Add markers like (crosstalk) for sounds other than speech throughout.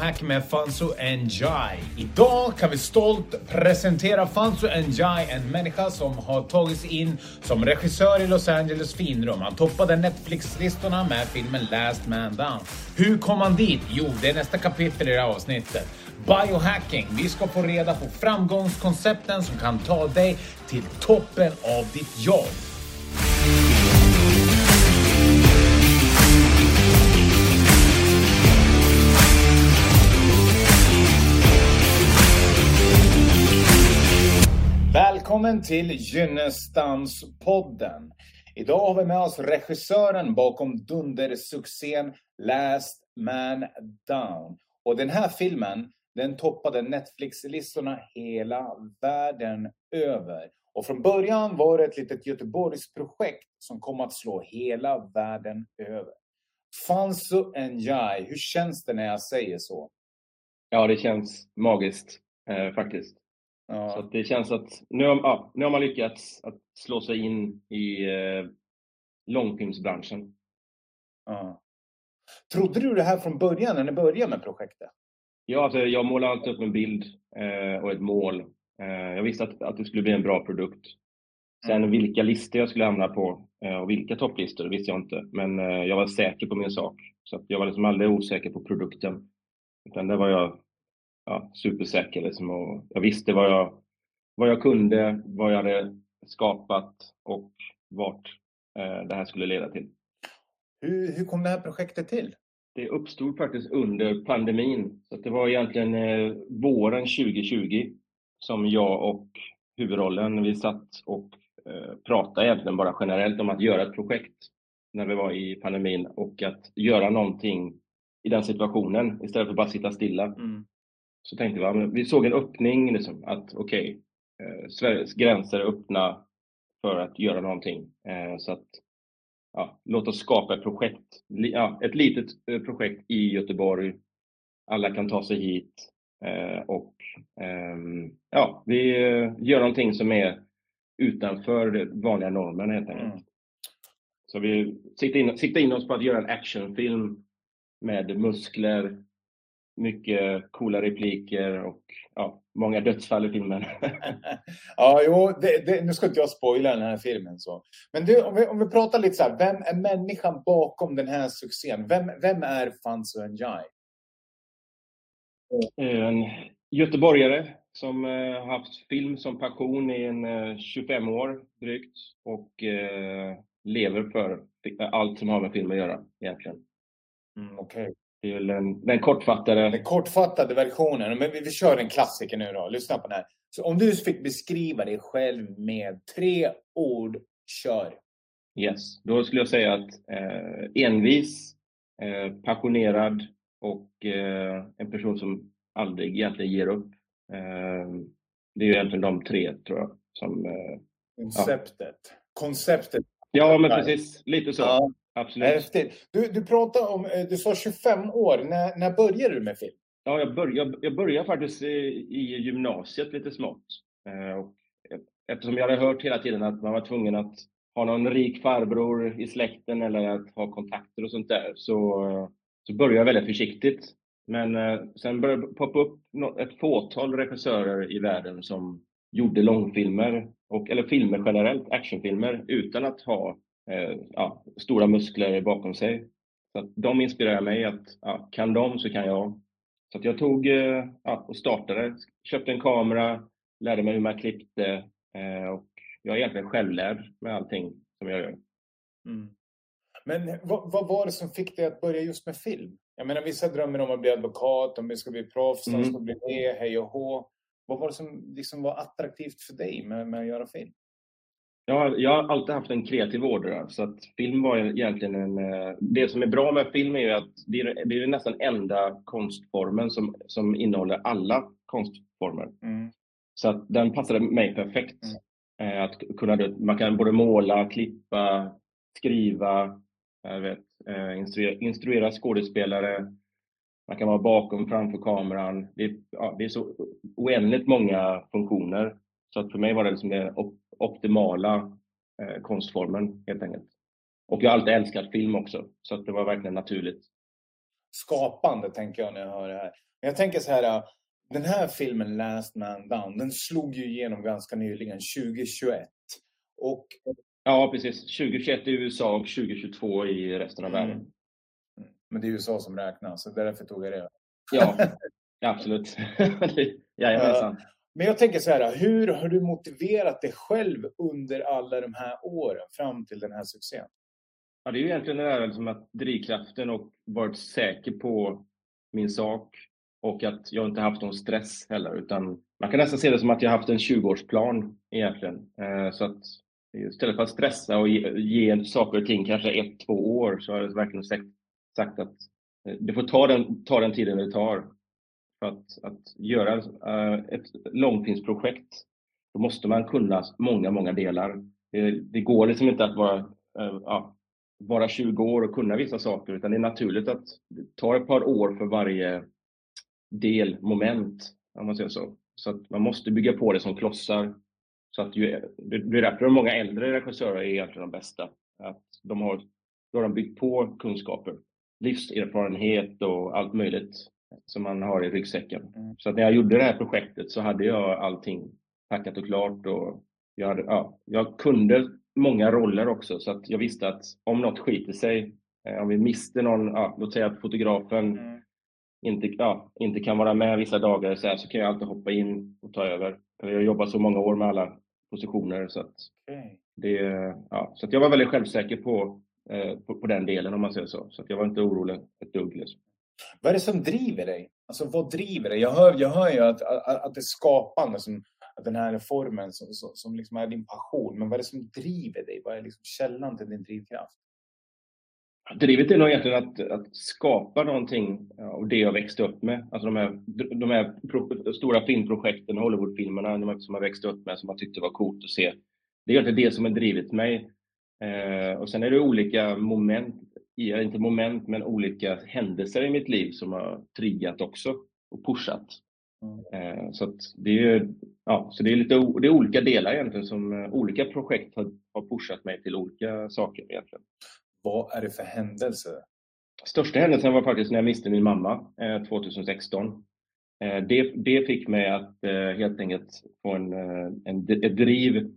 Biohack med Fanzo Njai. Idag kan vi stolt presentera Fanzo Njai, en människa som har tagits in som regissör i Los Angeles finrum. Han toppade Netflix-listorna med filmen Last Man Down. Hur kom han dit? Jo, det är nästa kapitel i det här avsnittet. Biohacking. Vi ska få reda på framgångskoncepten som kan ta dig till toppen av ditt jobb. Välkommen till Gynnestamspodden. Idag har vi med oss regissören bakom dundersuccén Last Man Down. Och den här filmen, den toppade Netflix-listorna hela världen över. Och från början var det ett litet Göteborgsprojekt som kom att slå hela världen över. Fansu Njai, hur känns det när jag säger så? Ja, det känns magiskt eh, faktiskt. Ja. Så det känns att nu har, ja, nu har man lyckats att slå sig in i eh, långfilmsbranschen. Ja. Trodde du det här från början när ni började med projektet? Ja, alltså, jag målade alltid upp en bild eh, och ett mål. Eh, jag visste att, att det skulle bli en bra produkt. Sen mm. vilka listor jag skulle hamna på eh, och vilka topplistor visste jag inte. Men eh, jag var säker på min sak. Så jag var liksom aldrig osäker på produkten. Utan det var jag ja, supersäker. Liksom, och jag visste vad jag, vad jag kunde, vad jag hade skapat och vart eh, det här skulle leda till. Hur, hur kom det här projektet till? Det uppstod faktiskt under pandemin. Så det var egentligen eh, våren 2020 som jag och huvudrollen, vi satt och eh, pratade egentligen bara generellt om att göra ett projekt när vi var i pandemin och att göra någonting i den situationen istället för att bara sitta stilla. Mm. Så tänkte vi, vi såg en öppning, liksom, att okej, okay, eh, Sveriges gränser är öppna för att göra någonting. Eh, så att, ja, låt oss skapa ett projekt, ja, ett litet eh, projekt i Göteborg. Alla kan ta sig hit eh, och ehm, ja, vi gör någonting som är utanför vanliga normen helt enkelt. Mm. Så vi siktar in, siktar in oss på att göra en actionfilm med muskler, mycket coola repliker och ja, många dödsfall i filmen. (laughs) ja, jo, det, det, nu ska inte jag spoila den här filmen. Så. Men du, om vi, om vi pratar lite så här, vem är människan bakom den här succén? Vem, vem är Fanzo Njai? En göteborgare som eh, haft film som passion i en eh, 25 år drygt och eh, lever för allt som har med film att göra egentligen. Mm, okay. Det är den, den kortfattade... Den kortfattade versionen. Men vi, vi kör en klassiker nu då. Lyssna på den här. Så om du fick beskriva dig själv med tre ord, kör. Yes, då skulle jag säga att eh, envis, eh, passionerad och eh, en person som aldrig egentligen ger upp. Eh, det är ju egentligen de tre, tror jag. Som, eh, Konceptet. Ja. Konceptet. Ja, men precis. Lite så. Ja. Absolut. Häftigt. Du, du pratade om, eh, du sa 25 år. När, när började du med film? Ja, jag började, jag började faktiskt i, i gymnasiet lite smått. Eh, och eftersom jag hade hört hela tiden att man var tvungen att ha någon rik farbror i släkten eller att ha kontakter och sånt där, så, så började jag väldigt försiktigt. Men eh, sen började det poppa upp ett fåtal regissörer i världen som gjorde långfilmer, och, eller filmer generellt, actionfilmer, utan att ha eh, ja, stora muskler bakom sig. Så att de inspirerar mig att ja, kan de så kan jag. Så att jag tog eh, ja, och startade, köpte en kamera, lärde mig hur man klippte eh, och jag är egentligen självlärd med allting som jag gör. Mm. Men vad, vad, var det som fick dig att börja just med film? Jag menar vissa drömmer om att bli advokat, om vi ska bli proffs, mm. ska bli det, hej och hå. Vad var det som liksom var attraktivt för dig med, med att göra film? Jag har, jag har alltid haft en kreativ ådra, så att film var egentligen en... Eh, det som är bra med film är ju att det är, det är nästan enda konstformen som, som innehåller alla konstformer. Mm. Så att den passade mig perfekt. Mm. Eh, att kunna, man kan både måla, klippa, skriva, jag vet, eh, instruera, instruera skådespelare, man kan vara bakom, framför kameran. Det är, ja, det är så oändligt många funktioner. Så att för mig var det liksom det optimala eh, konstformen helt enkelt. Och jag har alltid älskat film också, så det var verkligen naturligt. skapande, tänker jag när jag hör det här. Men jag tänker så här, den här filmen Last Man Down, den slog ju igenom ganska nyligen, 2021. Och... Ja, precis. 2021 i USA och 2022 i resten av världen. Mm. Men det är USA som räknas, så därför tog jag det. Ja, (laughs) absolut. (laughs) Jajamensan. Men jag tänker så här, hur har du motiverat dig själv under alla de här åren fram till den här succén? Ja, det är ju egentligen det där liksom att drivkraften och varit säker på min sak och att jag inte haft någon stress heller, utan man kan nästan se det som att jag haft en 20-årsplan egentligen. Eh, så att istället för att stressa och ge, saker och ting kanske ett, två år så har jag verkligen sagt att eh, det får ta den, ta den tiden det tar. För att, att göra eh, ett långfilmsprojekt, då måste man kunna många, många delar. Det, det går liksom inte att vara, eh, ja, vara 20 år och kunna vissa saker, utan det är naturligt att det tar ett par år för varje delmoment, om man säger så. Så att man måste bygga på det som klossar. Så att ju, det, det är därför många äldre regissörer är egentligen de bästa. Att de har, då har de byggt på kunskaper, livserfarenhet och allt möjligt som man har i ryggsäcken. Mm. Så när jag gjorde det här projektet så hade jag allting packat och klart och jag, hade, ja, jag kunde många roller också så att jag visste att om något skiter sig, eh, om vi mister någon, ja, låt säga att fotografen mm. inte, ja, inte kan vara med vissa dagar så, här, så kan jag alltid hoppa in och ta över. Jag har jobbat så många år med alla positioner så att, okay. det, ja, så att jag var väldigt självsäker på, eh, på, på, den delen om man säger så. Så att jag var inte orolig ett dugg. Liksom. Vad är det som driver dig? Alltså vad driver dig? Jag hör, jag hör ju att, att, att det är skapande, som, att den här formen som, som, som liksom är din passion. Men vad är det som driver dig? Vad är liksom källan till din drivkraft? Drivet är nog egentligen att, att skapa någonting av det jag växte upp med. Alltså de här, de här pro, stora filmprojekten, Hollywoodfilmerna som jag växte upp med, som jag tyckte var coolt att se. Det är egentligen det som har drivit mig. Eh, och sen är det olika moment inte moment, men olika händelser i mitt liv som har triggat också och pushat. Mm. Så det är, ja, så det är lite det är olika delar egentligen som eh, olika projekt har, har pushat mig till olika saker egentligen. Vad är det för händelser? Största händelsen var faktiskt när jag miste min mamma 2016. Eh, det, det fick mig att helt enkelt få en, en, ett driv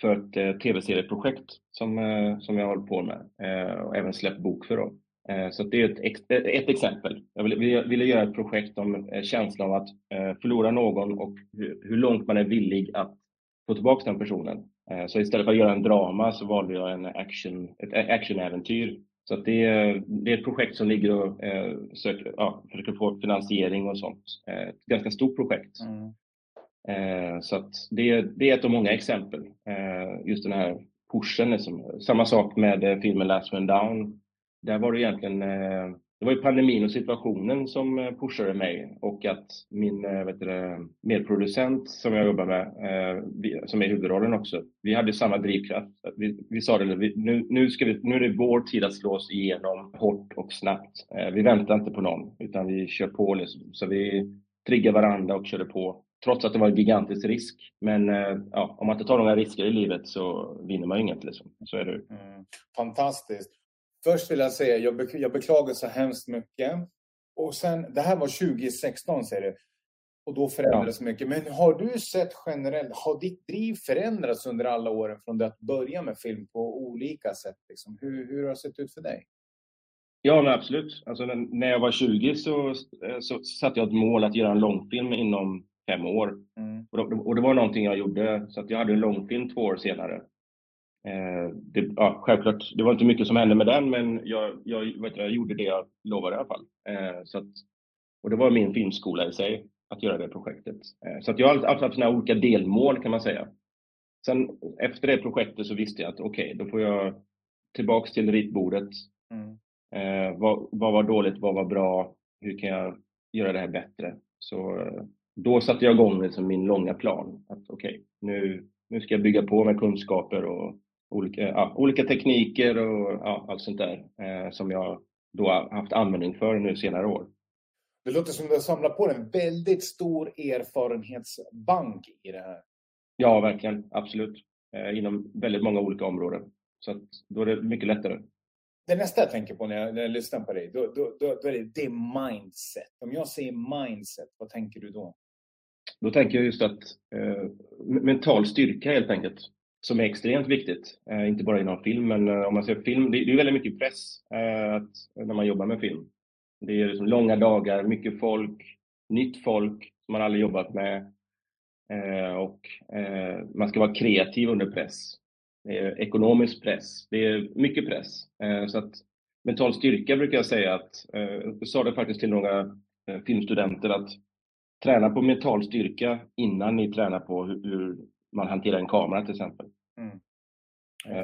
för ett eh, tv-serieprojekt som, eh, som jag håller på med eh, och även släppt bok för. Då. Eh, så det är ett, eh, ett exempel. Jag ville, ville göra ett projekt om eh, känslan av att förlora någon och hur långt man är villig att få tillbaka den personen. Så istället för att göra en drama så valde jag en action, ett actionäventyr. Så det, det är ett projekt som ligger och söker, ja, försöker få finansiering och sånt. Ett ganska stort projekt. Mm. Eh, så att det, det, är ett av många exempel. Eh, just den här pushen. Liksom. Samma sak med eh, filmen Last Man Down. Där var det egentligen eh, det var ju pandemin och situationen som eh, pushade mig och att min eh, vet du, medproducent som jag jobbar med, som är huvudrollen också, vi hade samma drivkraft. Vi, vi sa det, nu, nu, ska vi, nu är det vår tid att slå oss igenom hårt och snabbt. Vi väntar inte på någon, utan vi kör på. Liksom. Så vi triggar varandra och körde på trots att det var en gigantisk risk. Men eh, ja, om man inte tar några risker i livet så vinner man inget. Liksom. Så är det. Mm. Fantastiskt. Först vill jag säga, jag, be jag beklagar så hemskt mycket. Och sen, det här var 2016 säger du. Och då förändrades ja. mycket. Men har du sett generellt, har ditt driv förändrats under alla åren från det att börja med film på olika sätt? Liksom? Hur, hur har det sett ut för dig? Ja, absolut. Alltså, när jag var 20 så, eh, så satte jag ett mål att göra en långfilm inom fem år. Mm. Och, det, och, det, var någonting jag gjorde, så att jag hade en långfilm två år senare. Eh, det, ja, självklart, det var inte mycket som hände med den, men jag, jag, vet, jag gjorde det jag lovade i alla fall. Eh, så att, och det var min filmskola i sig, att göra det projektet. Eh, så att jag har alltid haft sådana olika delmål kan man säga. Sen efter det projektet så visste jag att okej, okay, då får jag tillbaks till ritbordet. Mm. Eh, vad, vad var dåligt, vad var bra? Hur kan jag göra det här bättre? Så eh, då satte jag igång liksom min långa plan. Att okej, okay, nu, nu ska jag bygga på med kunskaper och olika, ja, olika tekniker och ja, allt sånt där eh, som jag då har haft användning för nu senare år. Det låter som du har samlat på en väldigt stor erfarenhetsbank i det här. Ja, verkligen. Absolut. Eh, inom väldigt många olika områden. Så att då är det mycket lättare. det nästa jag tänker på när jag, när jag lyssnar på dig, då, då, då, då är det, det mindset. Om jag säger mindset, vad tänker du då? Då tänker jag just att eh, mental styrka helt enkelt, som är extremt viktigt. Eh, inte bara inom film, men eh, om man ser film, det, det är väldigt mycket press eh, att, när man jobbar med film. Det är liksom långa dagar, mycket folk, nytt folk som man aldrig jobbat med. Eh, och eh, man ska vara kreativ under press. Det är ekonomisk press, det är mycket press. Eh, så att mental styrka brukar jag säga att, jag sa det faktiskt till några eh, filmstudenter att träna på mental styrka innan ni tränar på hur, hur man hanterar en kamera till exempel. Mm.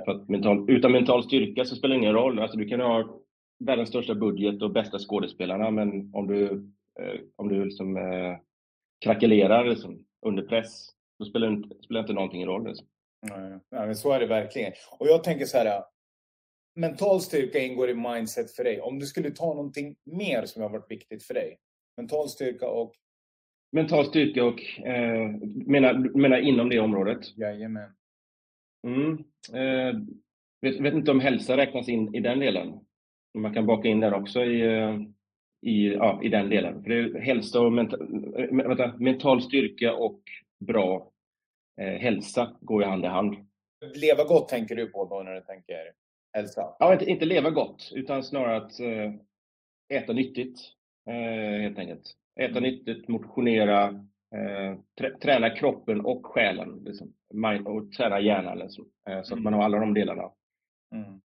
För att mental, utan mental styrka så spelar det ingen roll. Alltså du kan ha världens största budget och bästa skådespelarna, men om du, eh, om du liksom, eh, krackelerar liksom, under press, då spelar inte, spelar inte någonting roll. Liksom. Nej, men så är det verkligen. Och jag tänker så här, mental styrka ingår i mindset för dig. Om du skulle ta någonting mer som har varit viktigt för dig, mental styrka och Mental styrka och eh, menar, menar inom det området? Jajamän. Mm. Eh, vet, vet inte om hälsa räknas in i den delen? Man kan baka in den också i, eh, i, ja, i den delen. För det är hälsa och menta, eh, vänta, mental styrka och bra eh, hälsa går ju hand i hand. Leva gott tänker du på då när du tänker hälsa? Ja, inte, inte leva gott, utan snarare att eh, äta nyttigt, eh, helt enkelt. Äta mm. nyttigt, motionera, eh, träna kroppen och själen. Liksom. Och träna hjärnan. Liksom. Eh, så att mm. man har alla de delarna. Mm.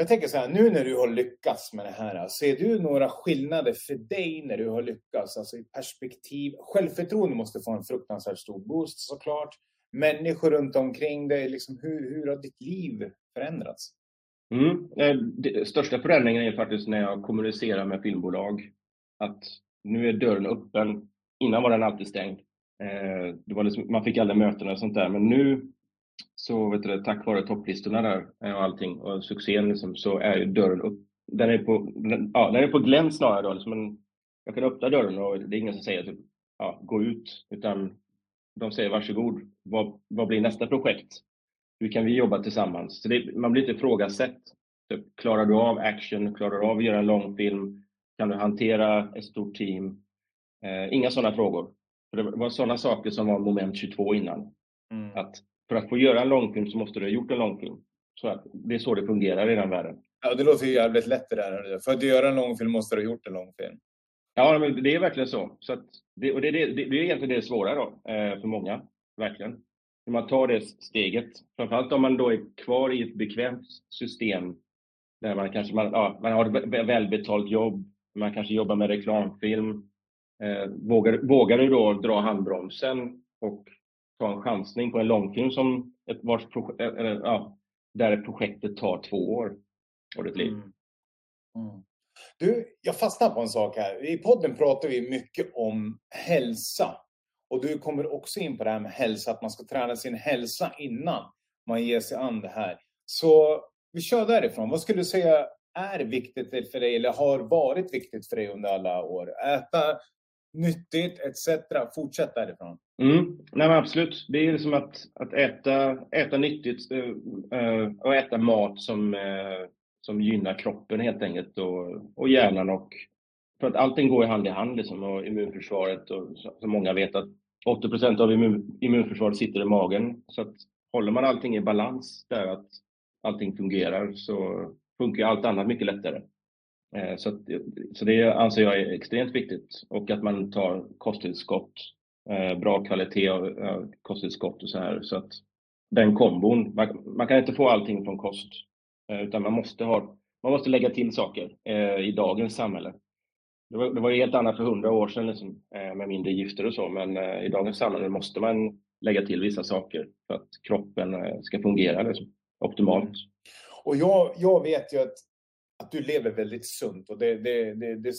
Jag tänker så här, nu när du har lyckats med det här, ser du några skillnader för dig när du har lyckats? Alltså i perspektiv, självförtroende måste få en fruktansvärt stor boost såklart. Människor runt omkring dig, liksom, hur, hur har ditt liv förändrats? Mm. Eh, det, största förändringen är faktiskt när jag kommunicerar med filmbolag. Att nu är dörren öppen. Innan var den alltid stängd. Eh, det var liksom, man fick aldrig möten och sånt där, men nu så vet du, tack vare topplistorna där eh, och allting och succén liksom, så är ju dörren upp. Den är på, den, ja, den är på glänt snarare då. Liksom men jag kan öppna dörren och det är ingen som säger typ, ja, gå ut, utan de säger varsågod, vad, vad blir nästa projekt? Hur kan vi jobba tillsammans? Så det, man blir inte ifrågasatt. Typ, klarar du av action? Klarar du av att göra en långfilm? Kan du hantera ett stort team? Eh, inga sådana frågor. För det var sådana saker som var moment 22 innan. Mm. Att för att få göra en långfilm så måste du ha gjort en långfilm. Så att det är så det fungerar i den världen. Ja, det låter ju jävligt lätt det där. För att göra en långfilm måste du ha gjort en långfilm. Ja, men det är verkligen så. så att det, och det, det, det, är egentligen det svåra då, eh, för många. Verkligen. Hur man tar det steget. Framförallt om man då är kvar i ett bekvämt system där man kanske man, ja, man har ett välbetalt jobb, man kanske jobbar med reklamfilm. Eh, vågar, vågar du då dra handbromsen och ta en chansning på en långfilm som ett vars eh, eller, ja, där projektet tar två år av ditt liv. Mm. Mm. Du, jag fastnar på en sak här. I podden pratar vi mycket om hälsa. Och du kommer också in på det här med hälsa, att man ska träna sin hälsa innan man ger sig an det här. Så vi kör därifrån. Vad skulle du säga är viktigt för dig eller har varit viktigt för dig under alla år? Äta nyttigt etc. Fortsätt därifrån. Mm. Nej, men absolut. Det är som att, att äta, äta nyttigt äh, och äta mat som, äh, som gynnar kroppen helt enkelt och, och hjärnan. Och, för att allting går hand i hand liksom, och immunförsvaret och som många vet att 80% av immun, immunförsvaret sitter i magen. Så att håller man allting i balans där att allting fungerar så funkar allt annat mycket lättare. Eh, så, att, så det anser jag är extremt viktigt och att man tar kosttillskott, eh, bra kvalitet av kosttillskott och så här. Så att den kombon, man, man kan inte få allting från kost eh, utan man måste, ha, man måste lägga till saker i dagens samhälle. Det var, det var helt annat för hundra år sedan liksom, med mindre gifter och så men i dagens samhälle måste man lägga till vissa saker för att kroppen ska fungera liksom, optimalt. Mm. Och jag, jag vet ju att att du lever väldigt sunt och det, det, det, det,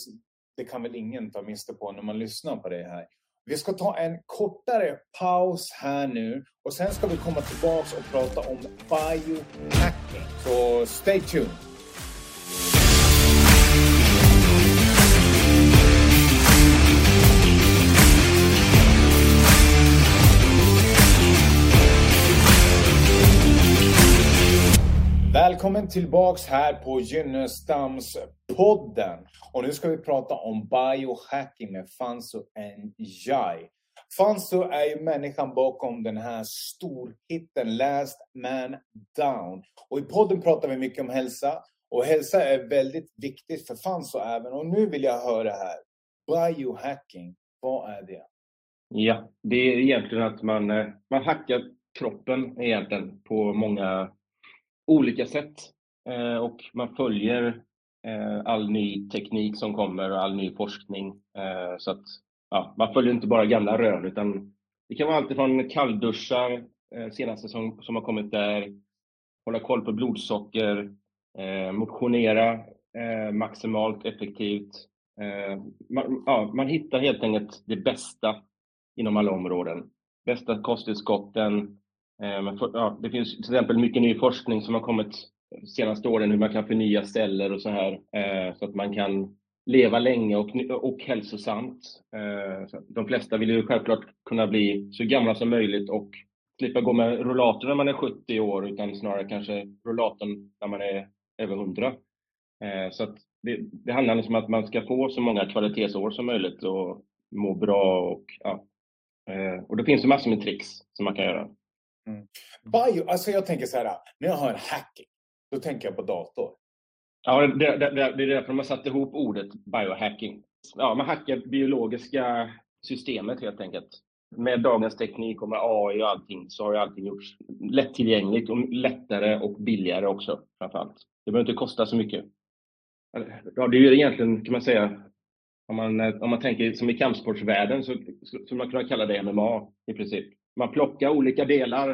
det kan väl ingen ta miste på när man lyssnar på det här. Vi ska ta en kortare paus här nu och sen ska vi komma tillbaks och prata om biohacking. Så stay tuned! Välkommen tillbaks här på Gynnestams-podden. Och nu ska vi prata om biohacking med Fanso Njai. Fanso är ju människan bakom den här storhitten Last Man Down. Och i podden pratar vi mycket om hälsa. Och hälsa är väldigt viktigt för Fanso även. Och nu vill jag höra här. Biohacking, vad är det? Ja, det är egentligen att man, eh, man hackar kroppen egentligen på många olika sätt. Eh, och man följer eh, all ny teknik som kommer och all ny forskning. Eh, så att ja, man följer inte bara gamla rön utan det kan vara allt från kallduschar, eh, senaste som, som har kommit där, hålla koll på blodsocker, eh, motionera eh, maximalt effektivt. Man, ja, man hittar helt enkelt det bästa inom alla områden. Bästa kosttillskotten, Eh, för, ja, det finns till exempel mycket ny forskning som har kommit senaste åren hur man kan förnya celler och så här eh, så att man kan leva länge och, och hälsosamt. Eh, de flesta vill ju självklart kunna bli så gamla som möjligt och slippa gå med rollator när man är 70 år utan snarare kanske rollatorn när man är över 100. Eh, så att det, det handlar liksom om att man ska få så många kvalitetsår som möjligt och må bra och ja. Eh, och det finns det massor med tricks som man kan göra. Mm. Bio, alltså jag tänker så här, när jag hör hacking, då tänker jag på dator. Ja, det, det, det, det är därför de har satt ihop ordet biohacking. Ja, man hackar biologiska systemet helt enkelt. Med dagens teknik och med AI och allting så har ju allting gjorts lättillgängligt och lättare och billigare också framförallt. Det behöver inte kosta så mycket. Ja, det är ju egentligen, kan man säga, om man, om man tänker som i kampsportsvärlden så skulle man kunna kalla det MMA i princip man plockar olika delar.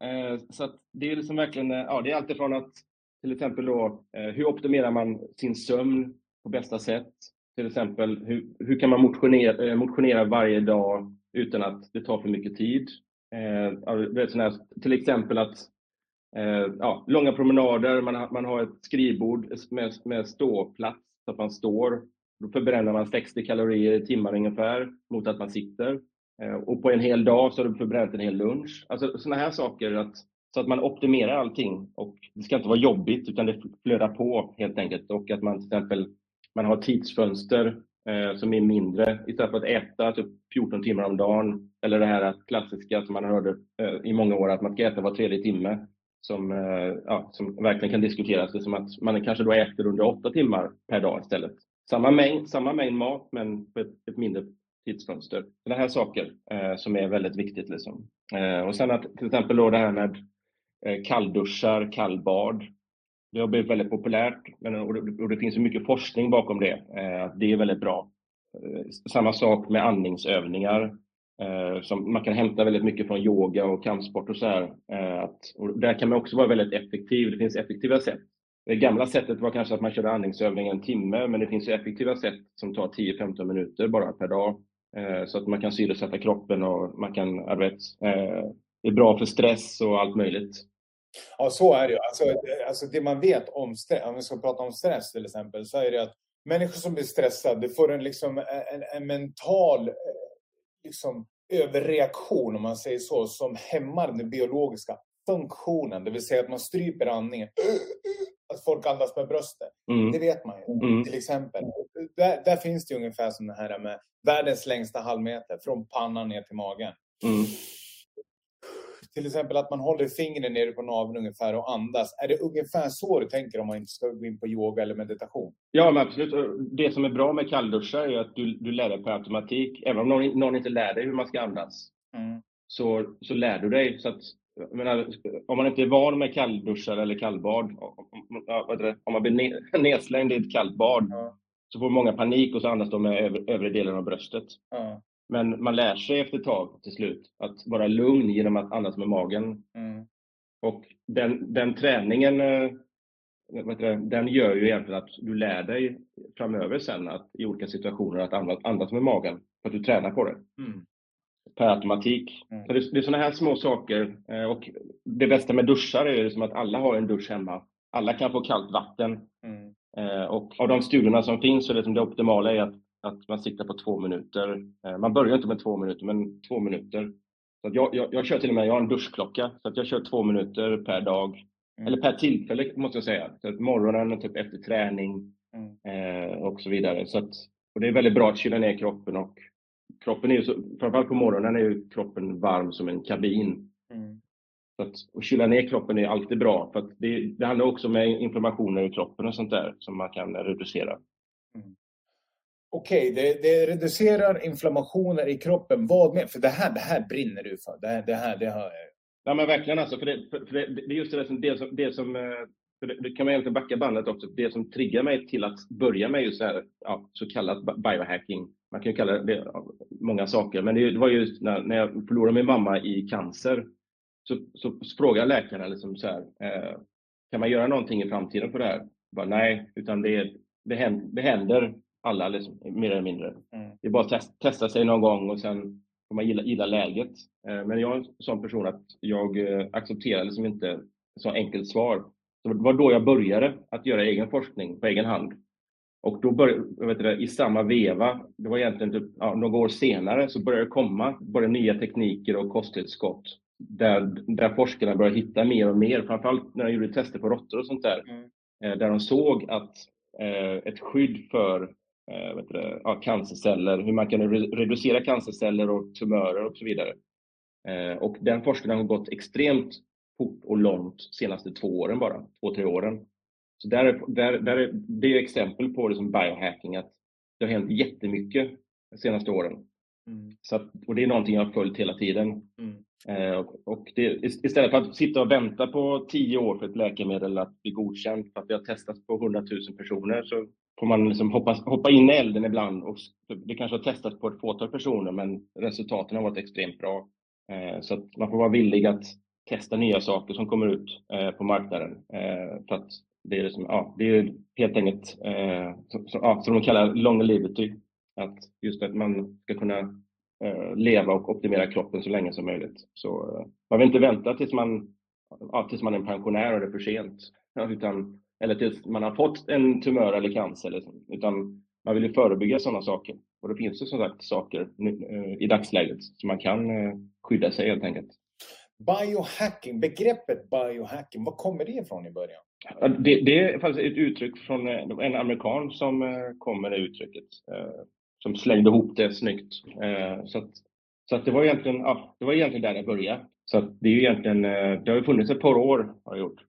Eh, så det är liksom verkligen, eh, ja, det är alltifrån att till exempel då, eh, hur optimerar man sin sömn på bästa sätt? Till exempel, hur, hur kan man motionera, motionera varje dag utan att det tar för mycket tid? Här, till exempel att ja, långa promenader, man, man har ett skrivbord med, med ståplats, så att man står. Då förbränner man 60 kalorier i timmar ungefär mot att man sitter. Eh, och på en hel dag så har du förbränt en hel lunch. Alltså sådana här saker, att, så att man optimerar allting. Och det ska inte vara jobbigt utan det flödar på helt enkelt. Och att man till exempel man har tidsfönster eh, som är mindre istället för att äta typ 14 timmar om dagen. Eller det här klassiska som man hörde eh, i många år att man ska äta var tredje timme. Som, eh, ja, som verkligen kan diskuteras. Det är som att man kanske då äter under 8 timmar per dag istället. Samma mängd, samma mängd mat men på ett, ett mindre tidsfönster. Sådana här saker eh, som är väldigt viktigt. Liksom. Eh, och sen att till exempel då det här med eh, kallduschar, kallbad. Det har blivit väldigt populärt men, och, det, och det finns ju mycket forskning bakom det. Eh, det är väldigt bra. Eh, samma sak med andningsövningar. Eh, som man kan hämta väldigt mycket från yoga och kampsport och så här. Att, och där kan man också vara väldigt effektiv. Det finns effektiva sätt det gamla sättet var kanske att man körde andningsövning en timme, men det finns ju effektiva sätt som tar 10-15 minuter bara per dag. Eh, så att man kan syresätta kroppen och man kan, jag vet, det är bra för stress och allt möjligt. Ja, så är det ju. Alltså, eh, alltså det man vet om stress, om vi ska prata om stress till exempel, så är det att människor som blir stressade får en, liksom, en, en mental liksom, överreaktion, om man säger så, som hämmar den biologiska funktionen. Det vill säga att man stryper andningen. Att folk andas med bröstet. Mm. Det vet man ju, mm. till exempel. Där, där, finns det ungefär som det här med världens längsta halvmeter, från pannan ner till magen. Mm. Till exempel att man håller fingret nere på naveln ungefär och andas. Är det ungefär så du tänker om man inte ska gå in på yoga eller meditation? Ja, men absolut. Det som är bra med kallduschar är att du, du lär dig på automatik. Även om någon, någon inte lär dig hur man ska andas, mm. så, så lär du dig. Så att menar, om man inte är van med kallduschar eller kallbad, om man blir (laughs) nedslängd i ett kallt bad, ja. så får många panik och så andas de med övre delen av bröstet. Ja. Men man lär sig efter ett tag till slut att vara lugn genom att andas med magen. Mm. Och den, den träningen eh, den gör ju egentligen att du lär dig framöver sen att i olika situationer att andas, andas med magen, för att du tränar på det. Mm per automatik. Mm. Så det, det är sådana här små saker. Eh, och det bästa med duschar är liksom att alla har en dusch hemma. Alla kan få kallt vatten. Mm. Eh, och av de studierna som finns så är det, som det optimala är att, att man siktar på två minuter. Eh, man börjar inte med två minuter, men två minuter. Så jag, jag, jag, kör till och med, jag har en duschklocka, så att jag kör två minuter per dag Mm. Eller per tillfälle måste jag säga. Så att morgonen, typ efter träning mm. eh, och så vidare. Så att, och det är väldigt bra att kyla ner kroppen och kroppen är ju så, framförallt på morgonen är ju kroppen varm som en kabin. Mm. Så att, och kyla ner kroppen är alltid bra för det, det handlar också om inflammationer i kroppen och sånt där som man kan reducera. Mm. Okej, okay, det, det, reducerar inflammationer i kroppen. Vad med? För det här, det här brinner du för. Det här, det här, det här. Ja men verkligen alltså, för det, för, det, det är just det som, det som, det som eh, det, det, kan man egentligen backa bandet också. Det som triggar mig till att börja med just så, här, ja, så kallat biohacking. Man kan ju kalla det många saker, men det, var just när, när jag förlorade min mamma i cancer så, så, så frågade läkarna liksom så här, eh, kan man göra någonting i framtiden för det här? Bara, nej, utan det, det, händer, det händer alla liksom, mer eller mindre. Mm. Det är bara att test, testa sig någon gång och sen får man gilla, gilla läget. Eh, men jag är en sån person att jag eh, accepterar liksom inte så enkelt svar. Så det var då jag började att göra egen forskning på egen hand. Och då började, du, i samma veva, det var egentligen typ, ja, några år senare, så började det komma både nya tekniker och kosttillskott där, där forskarna började hitta mer och mer, framförallt när de gjorde tester på råttor och sånt där, mm. Eh, där de såg att eh, ett skydd för eh, vet du, ja, cancerceller, hur man kan reducera cancerceller och tumörer och så vidare. Eh, och den forskningen har gått extremt fort och långt de senaste två åren bara, två, tre åren. Så där, där, där är, det är exempel på det som biohacking, att det har hänt jättemycket de senaste åren. Mm. Så att, och det är någonting jag har följt hela tiden. Mm. Eh, och det, istället för att sitta och vänta på tio år för ett läkemedel att bli godkänt, för att det har testats på 100 000 personer, så får man liksom hoppa, hoppa in i elden ibland. Och det kanske har testats på ett fåtal personer, men resultaten har varit extremt bra. Eh, så att man får vara villig att testa nya saker som kommer ut eh, på marknaden. Eh, för att det är, liksom, ja, det är helt enkelt, eh, som, ja, som de kallar longevity, att just att man ska kunna eh, leva och optimera kroppen så länge som möjligt. Så eh, man vill inte vänta tills man, ja, tills man är pensionär och det är för sent, ja, utan, eller tills man har fått en tumör eller cancer, liksom, utan man vill ju förebygga sådana saker. Och det finns ju som sagt saker eh, i dagsläget som man kan eh, skydda sig helt enkelt. Biohacking, begreppet biohacking, var kommer det ifrån i början? Det, det, är faktiskt ett uttryck från eh, en amerikan som eh, kom med det uttrycket. Eh, som slängde ihop det snyggt. Så, att, så att det, var egentligen, ja, det var egentligen där det började. Så det är egentligen, det har ju funnits ett par år, har gjort.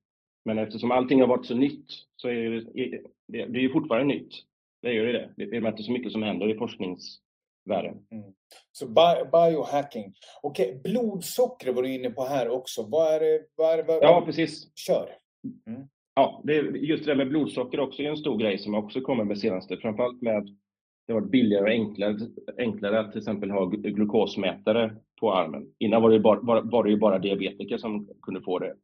Men eftersom allting har varit så nytt så är det, det, det är fortfarande nytt. Det är ju det. Det är inte så mycket som händer i forskningsvärlden. Mm. Så biohacking. Okej, okay, blodsocker var du inne på här också. Vad är det? Vad är det vad, ja, precis. Kör. Mm. Ja, det, just det där med blodsocker också är en stor grej som också kommer med senaste. Framförallt med att det har varit billigare och enklare, enklare att till exempel ha glukosmätare på armen. Innan var det, bara, var det ju bara diabetiker som kunde få det.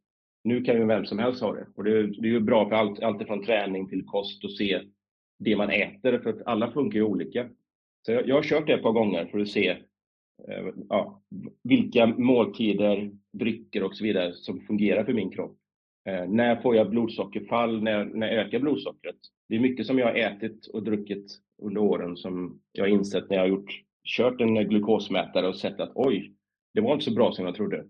Nu kan ju vem som helst ha det. Och det, det är ju bra för allt, allt från träning till kost och se det man äter, för att alla funkar ju olika. Så jag, jag har kört det ett par gånger för att se eh, ja, vilka måltider, drycker och så vidare som fungerar för min kropp. Eh, när får jag blodsockerfall? När, när ökar blodsockret? Det är mycket som jag har ätit och druckit under åren som jag har insett när jag har gjort, kört en glukosmätare och sett att oj, det var inte så bra som jag trodde.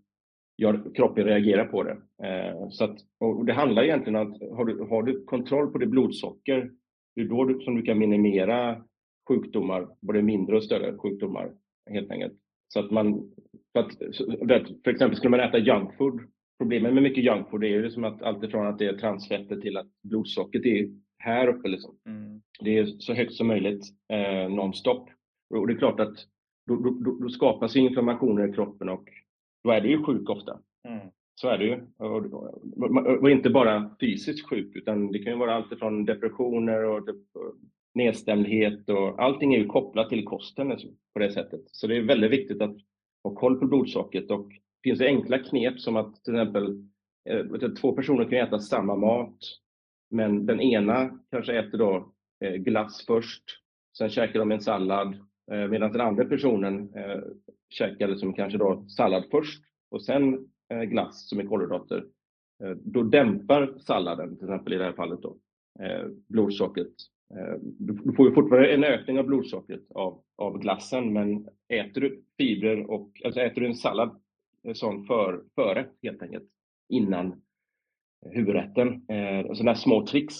Jag, kroppen reagerar på det. Eh, så att, och det handlar egentligen om att har du, har du kontroll på ditt blodsocker, det är då du, som du kan minimera sjukdomar, både mindre och större sjukdomar helt enkelt. Så att man, för, att, för exempel skulle man äta junkfood problemet med mycket junkfood är ju som att alltifrån att det är transfetter till att blodsockret är här uppe. Liksom. Mm. Det är så högt som möjligt eh, nonstop. Och det är klart att då, då, då skapas inflammationer i kroppen och då är du ju sjuk ofta. Mm. Så är det ju. Och, och, inte bara fysiskt sjuk utan det kan ju vara allt från depressioner och nedstämdhet och allting är ju kopplat till kosten liksom, på det sättet. Så det är väldigt viktigt att ha koll på blodsockret och finns det enkla knep som att till exempel eh, två personer kan äta samma mat, men den ena kanske äter då eh, glass först, sen käkar de en sallad, eh, medan den andra personen eh, käkar liksom kanske då sallad först och sen eh, glass som är kolhydrater. Eh, då dämpar salladen, till exempel i det här fallet, då, blodsockret. Du får ju fortfarande en ökning av blodsockret av, av glassen, men äter du fibrer och alltså äter du en sallad sån för, förrätt helt enkelt innan huvudrätten. Eh, sådana här små tricks.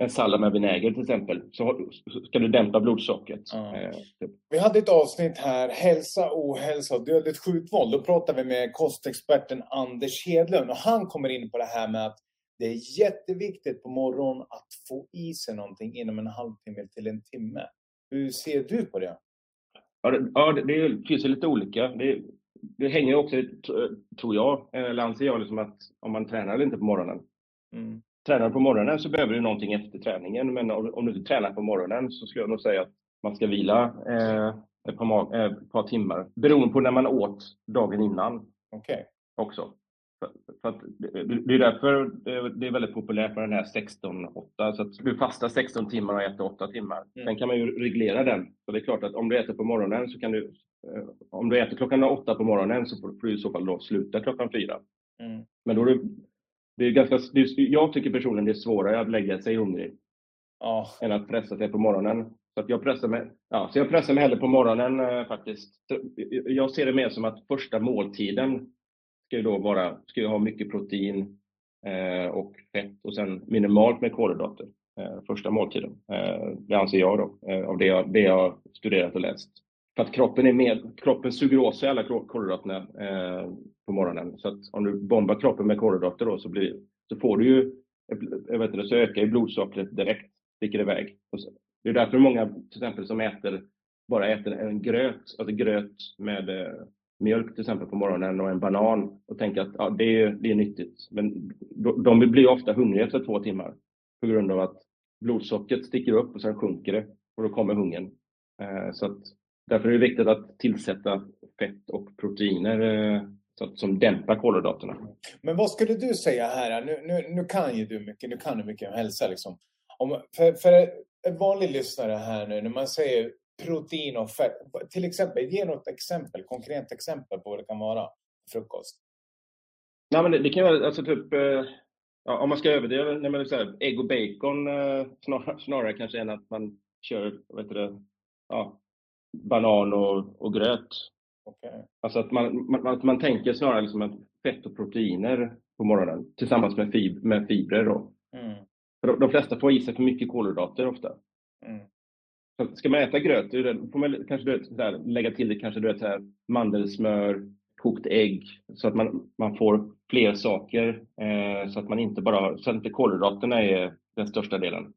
En sallad med vinäger till exempel, så ska du dämpa blodsockret. Ja. Eh, typ. Vi hade ett avsnitt här, hälsa, ohälsa och dödligt skjutvåld. Då pratade vi med kostexperten Anders Hedlund och han kommer in på det här med att det är jätteviktigt på morgonen att få i sig någonting inom en halvtimme till en timme. Hur ser du på det? Ja, det, ja, det finns ju lite olika. Det, det hänger också, tror jag, eller anser jag, liksom att om man tränar eller inte på morgonen. Mm. Tränar du på morgonen så behöver du någonting efter träningen, men om du inte tränar på morgonen så skulle jag nog säga att man ska vila eh, ett, par, eh, ett par timmar, beroende på när man åt dagen innan. Okay. Också. För, för att, det är därför det är väldigt populärt med den här 16-8, så att du fastar 16 timmar och äter 8 timmar. Mm. Sen kan man ju reglera den. Så det är klart att om du äter på morgonen så kan du, eh, om du äter klockan 8 på morgonen så får du i så fall då sluta klockan 4. Mm. Men då är det, det är ganska, det är, jag tycker personligen det är svårare att lägga sig hungrig oh. än att pressa sig på morgonen. Så jag pressar mig, ja, så jag pressar mig hellre på morgonen eh, faktiskt. Jag ser det mer som att första måltiden ska ju då vara, ska ju ha mycket protein eh, och fett och sen minimalt med kolhydrater eh, första måltiden. Eh, det anser jag då, eh, av det jag, det jag studerat och läst. För att kroppen, är med, kroppen suger åt sig alla kolhydraterna eh, på morgonen. Så att om du bombar kroppen med kolhydrater då så, blir, så får du ju, jag vet inte, så ökar ju blodsockret direkt, sticker iväg. Det är därför många till exempel som äter, bara äter en gröt, alltså gröt med eh, mjölk till exempel på morgonen och en banan och tänker att ja, det, är, det är nyttigt. Men de blir ofta hungriga efter två timmar på grund av att blodsockret sticker upp och sen sjunker det och då kommer hungern. Eh, så att, därför är det viktigt att tillsätta fett och proteiner eh, så att, som dämpar kolhydraterna. Men vad skulle du säga här? Nu, nu, nu kan ju du mycket, nu kan du mycket om hälsa. Liksom. Om, för, för en vanlig lyssnare här nu, när man säger protein och fett. Till exempel, ge något exempel, konkret exempel på vad det kan vara frukost. Nej, men det, det kan vara alltså typ, eh, ja, om man ska överdriva, nej, men så här, ägg och bacon eh, snarare, snarare kanske än att man kör, vad heter det, ja, banan och, och gröt. Okay. Alltså att man, man, att man tänker snarare liksom att fett och proteiner på morgonen tillsammans med, fib med fibrer. Då. Mm. För de, de flesta får i sig för mycket kolhydrater ofta. Mm. Så ska man äta gröt, då får man kanske du vet, lägga till det kanske du vet, här, mandelsmör, kokt ägg, så att man, man får fler saker. Eh, så att man inte bara, så att inte kolhydraterna är den största delen.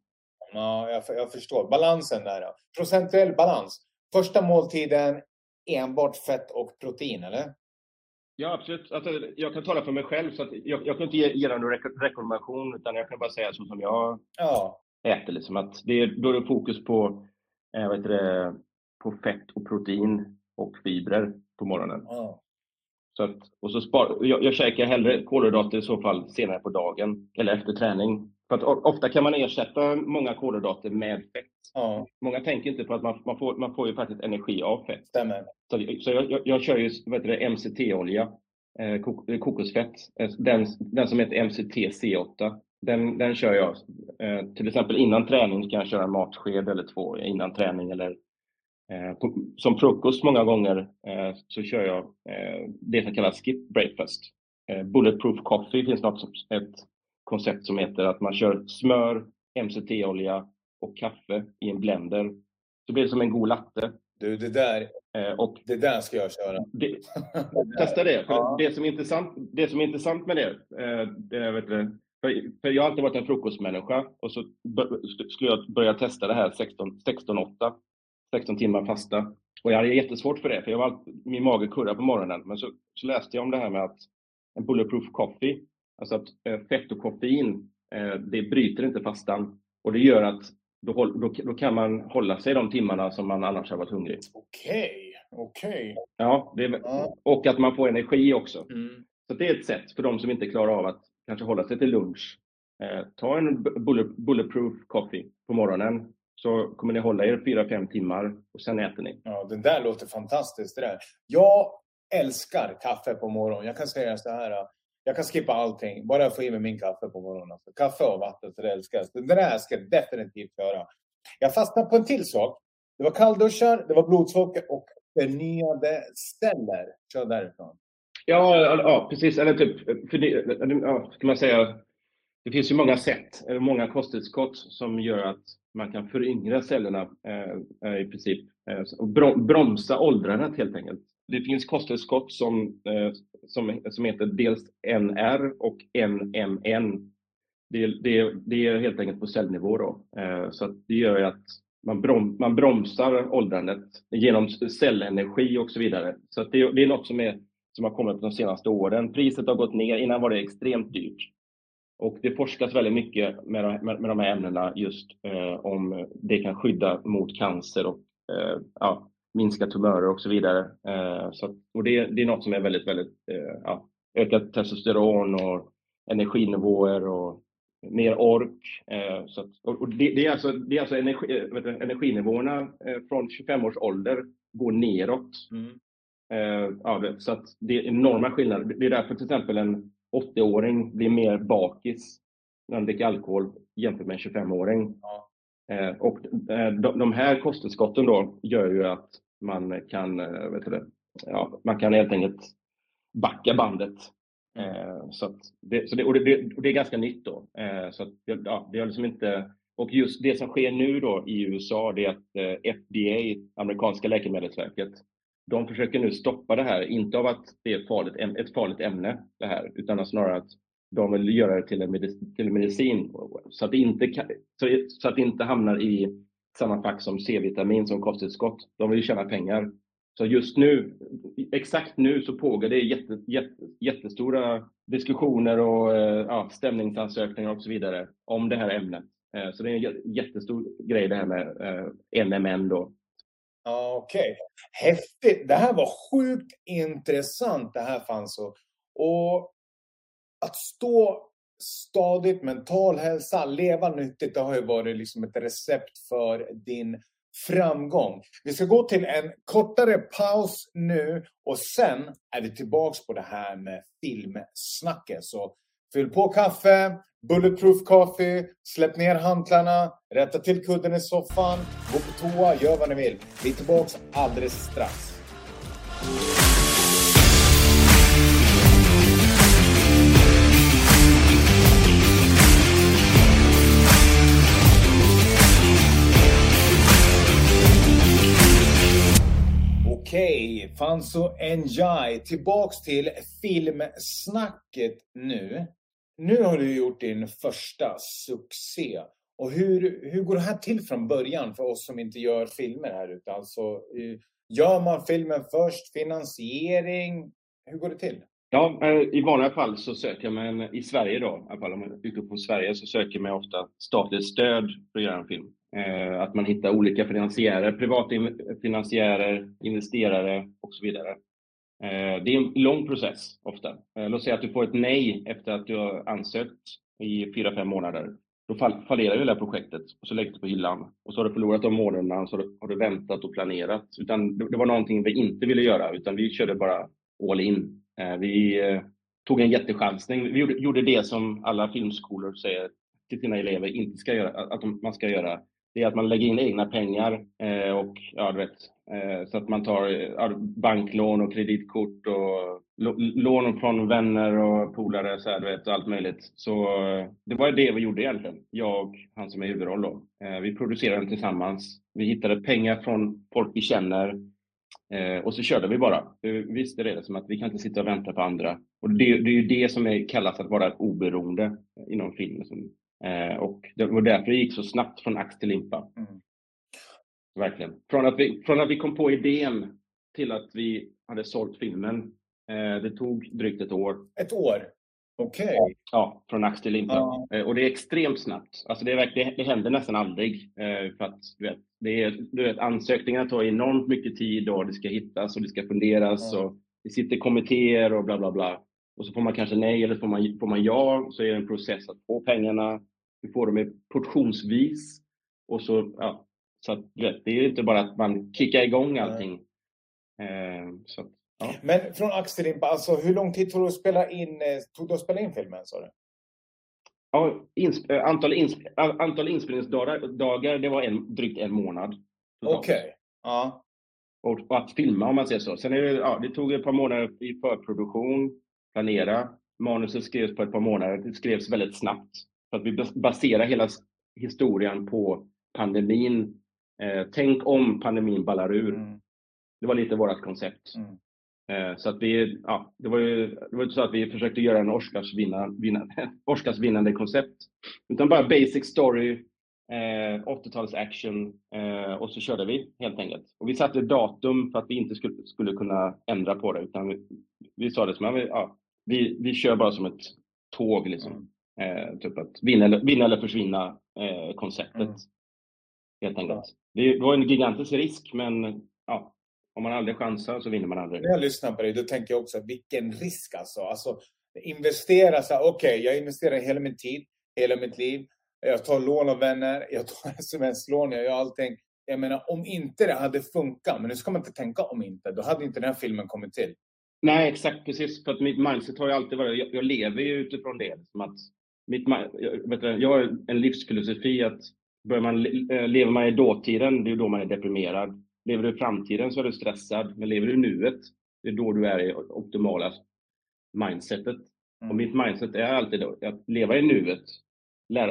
Ja, jag, jag förstår. Balansen där. Procentuell balans. Första måltiden enbart fett och protein, eller? Ja, absolut. Alltså, jag kan tala för mig själv, så jag, jag, kan inte ge, ge någon rekommendation, utan jag kan bara säga så som jag ja. äter. Liksom, att det är, då är det fokus på eh, vet det, på fett och protein och fibrer på morgonen. Mm. Så att, och så spar, jag, jag käkar hellre kolhydrater i så fall senare på dagen eller efter träning. För att ofta kan man ersätta många kolhydrater med fett. Mm. Många tänker inte på att man, man, får, man får ju faktiskt energi av fett. Stämmer. Så, så jag, jag, jag kör ju MCT-olja, eh, kok, kokosfett, eh, den, den som heter MCT-C8. Den, den kör jag. Eh, till exempel innan träning kan jag köra en matsked eller två innan träning. Eller, eh, på, som frukost många gånger eh, så kör jag eh, det som kallas skip breakfast. Bulletproof coffee finns något som, ett koncept som heter att man kör smör, MCT-olja och kaffe i en blender. Så blir det som en god latte. Du, det där, eh, och det där ska jag köra. Det, testa det. Ja. det, som är intressant, det som är intressant med det, det vet du, för, jag har alltid varit en frukostmänniska och så skulle jag börja testa det här 16-8, 16 timmar fasta. Och jag hade jättesvårt för det, för jag var min mage kurrar på morgonen. Men så, så, läste jag om det här med att en bulletproof coffee, alltså att äh, fett och koffein, det bryter inte fastan. Och det gör att då, då, då, kan man hålla sig de timmarna som man annars har varit hungrig. Okej, okay. okej. Okay. Ja, det, och att man får energi också. Mm. Så det är ett sätt för de som inte klarar av att kanske hålla sig till lunch. Eh, ta en bulletproof coffee på morgonen så kommer ni hålla er 4-5 timmar och sen äter ni. Ja, det där låter fantastiskt. Det där. Jag älskar kaffe på morgonen. Jag kan säga så här. Jag kan skippa allting, bara jag får i mig min kaffe på morgonen. Alltså, kaffe och vatten, så det älskas. Det där ska jag definitivt göra. Jag fastnade på en till sak. Det var kallduschar, det var blodsocker och förnyade celler. Kör därifrån. Ja, ja precis. Eller typ, för ja, ska man säga, det finns ju många sätt, många kosttillskott som gör att man kan föryngra cellerna eh, i princip eh, och bromsa åldrandet helt enkelt. Det finns kosttillskott som, eh, som, som heter dels NR och NMN. Det, det, det är helt enkelt på cellnivå då. Eh, så det gör att man, brom, man bromsar åldrandet genom cellenergi och så vidare. Så det, det, är något som, är, som har kommit de senaste åren. Priset har gått ner, innan var det extremt dyrt. Och det forskas väldigt mycket med, med, med de här ämnena just eh, om det kan skydda mot cancer och eh, ja, minska tumörer och så vidare. Eh, så, och det, det, är något som är väldigt, väldigt eh, ja, ökat testosteron och energinivåer och mer ork. Eh, så att, och det, det, är alltså, det är alltså energi, du, energinivåerna från 25 års ålder går neråt. Mm. Ja, så att det är enorma skillnader. Det är därför till exempel en 80-åring blir mer bakis när han dricker alkohol jämfört med en 25-åring. Ja. Eh, och eh, de här kosttillskotten då gör ju att man kan, eh, vet du det, ja, man kan helt enkelt backa bandet. Eh, så det, så det, och det, och det, är ganska nytt då. Eh, så att, ja, det har liksom inte, och just det som sker nu då i USA, det är att eh, FDA, amerikanska läkemedelsverket, de försöker nu stoppa det här, inte av att det är farligt, ett farligt ämne det här, utan snarare att de vill göra det till en, medicin, till en medicin så att, det inte så att det inte hamnar i samma fack som C-vitamin som kosttillskott. De vill tjäna pengar. Så just nu, exakt nu så pågår det jätte, jätte, jättestora diskussioner och eh, ja, stämningsansökningar och så vidare om det här ämnet. Eh, så det är en jättestor grej det här med eh, NMN då. Okej, okay. häftigt. Det här var sjukt intressant det här fanns. Och att stå stadigt, mental hälsa, leva nyttigt, det har ju varit liksom ett recept för din framgång. Vi ska gå till en kortare paus nu och sen är vi tillbaks på det här med filmsnacket. Så fyll på kaffe, bulletproof coffee, släpp ner hantlarna, rätta till kudden i soffan, gå på toa, gör vad ni vill. Vi är tillbaks alldeles strax. Okej, okay, Njai. Tillbaks till filmsnacket nu. Nu har du gjort din första succé. Och hur, hur går det här till från början för oss som inte gör filmer här ute? Alltså, gör man filmen först? Finansiering? Hur går det till? Ja, eh, i vanliga fall så söker man, i Sverige då, i alla fall om man utgår från Sverige, så söker man ofta statligt stöd för att göra en film. Eh, att man hittar olika finansiärer, privata finansiärer, investerare och så vidare. Eh, det är en lång process ofta. Eh, låt säga att du får ett nej efter att du har ansökt i fyra fem månader. Då fallerar ju det här projektet och så läggs det på hyllan. Och så har du förlorat de månaderna och så har du väntat och planerat. Utan det var någonting vi inte ville göra, utan vi körde bara all in Eh, vi eh, tog en jättechansning. Vi gjorde det som alla filmskolor säger till sina elever inte ska göra, att man ska göra. Det är att man lägger in egna pengar eh, och ja, du vet, eh, så att man tar banklån och kreditkort och lån från vänner och polare så här, du vet, och allt möjligt. Så det var det vi gjorde egentligen, jag och han som är huvudroll då. Vi producerade den tillsammans. Vi hittade pengar från folk vi känner Eh, och så körde vi bara. Vi visste det som att vi kan inte sitta och vänta på andra. Och det, det är ju det som är, kallas att vara oberoende inom film. Eh, och det var därför det gick så snabbt från ax till limpa. Mm. Verkligen. Från att, vi, från att vi kom på idén till att vi hade sålt filmen. Eh, det tog drygt ett år. Ett år? Okej. Okay. Ja, från ax till limpa. Ja. Eh, och det är extremt snabbt. Alltså det, är, det, det händer nästan aldrig. Eh, för att, du vet, det är, du vet, ansökningarna tar enormt mycket tid och det ska hittas och det ska funderas. Ja. Och det sitter kommittéer och bla bla bla. Och så får man kanske nej eller får man, får man ja. Så är det en process att få pengarna. Du får dem portionsvis. Och så, ja, så att, vet, det är inte bara att man kickar igång allting. Eh, så att, Ja. Men från Axelimpa, alltså hur lång tid tog det att spela in, eh, tog det att spela in filmen? Sa du? Ja, insp eh, antal, insp antal inspelningsdagar, det var en, drygt en månad. Okej. Okay. Ja. Och, och, att filma om man säger så. Sen är det, ja, det tog ett par månader i förproduktion, planera. Manuset skrevs på ett par månader. Det skrevs väldigt snabbt. För att vi baserar hela historien på pandemin. Eh, tänk om pandemin ballar ur. Mm. Det var lite vårt koncept. Mm. Eh, så att vi, ja, det var ju det var inte så att vi försökte göra en Oscarsvinnande, (laughs) koncept. Utan bara basic story, eh, 80-tals action eh, och så körde vi helt enkelt. Och vi satte datum för att vi inte skulle, skulle kunna ändra på det utan vi, vi sa det som ja, vi, vi kör bara som ett tåg liksom. Mm. Eh, typ att vinna eller, vinna eller försvinna eh, konceptet. Mm. Helt enkelt. Det, var en gigantisk risk men om man aldrig chansar så vinner man aldrig. När jag lyssnar på dig, då tänker jag också vilken risk alltså. alltså investera så okej, okay, jag investerar hela min tid, hela mitt liv. Jag tar lån av vänner, jag tar (laughs) sms-lån, jag gör allting. Jag menar, om inte det hade funkat, men nu ska man inte tänka om inte, då hade inte den här filmen kommit till. Nej, exakt precis. För att mitt mindset har ju alltid varit, jag, jag lever ju utifrån det. Som att mitt, jag, vet du, jag har en livsfilosofi att börjar man, eh, lever man i dåtiden, det är då man är deprimerad. Lever du i framtiden så är du stressad, men lever du i nuet, det är då du är i optimala mindsetet. Mm. Och mitt mindset är alltid att leva i nuet,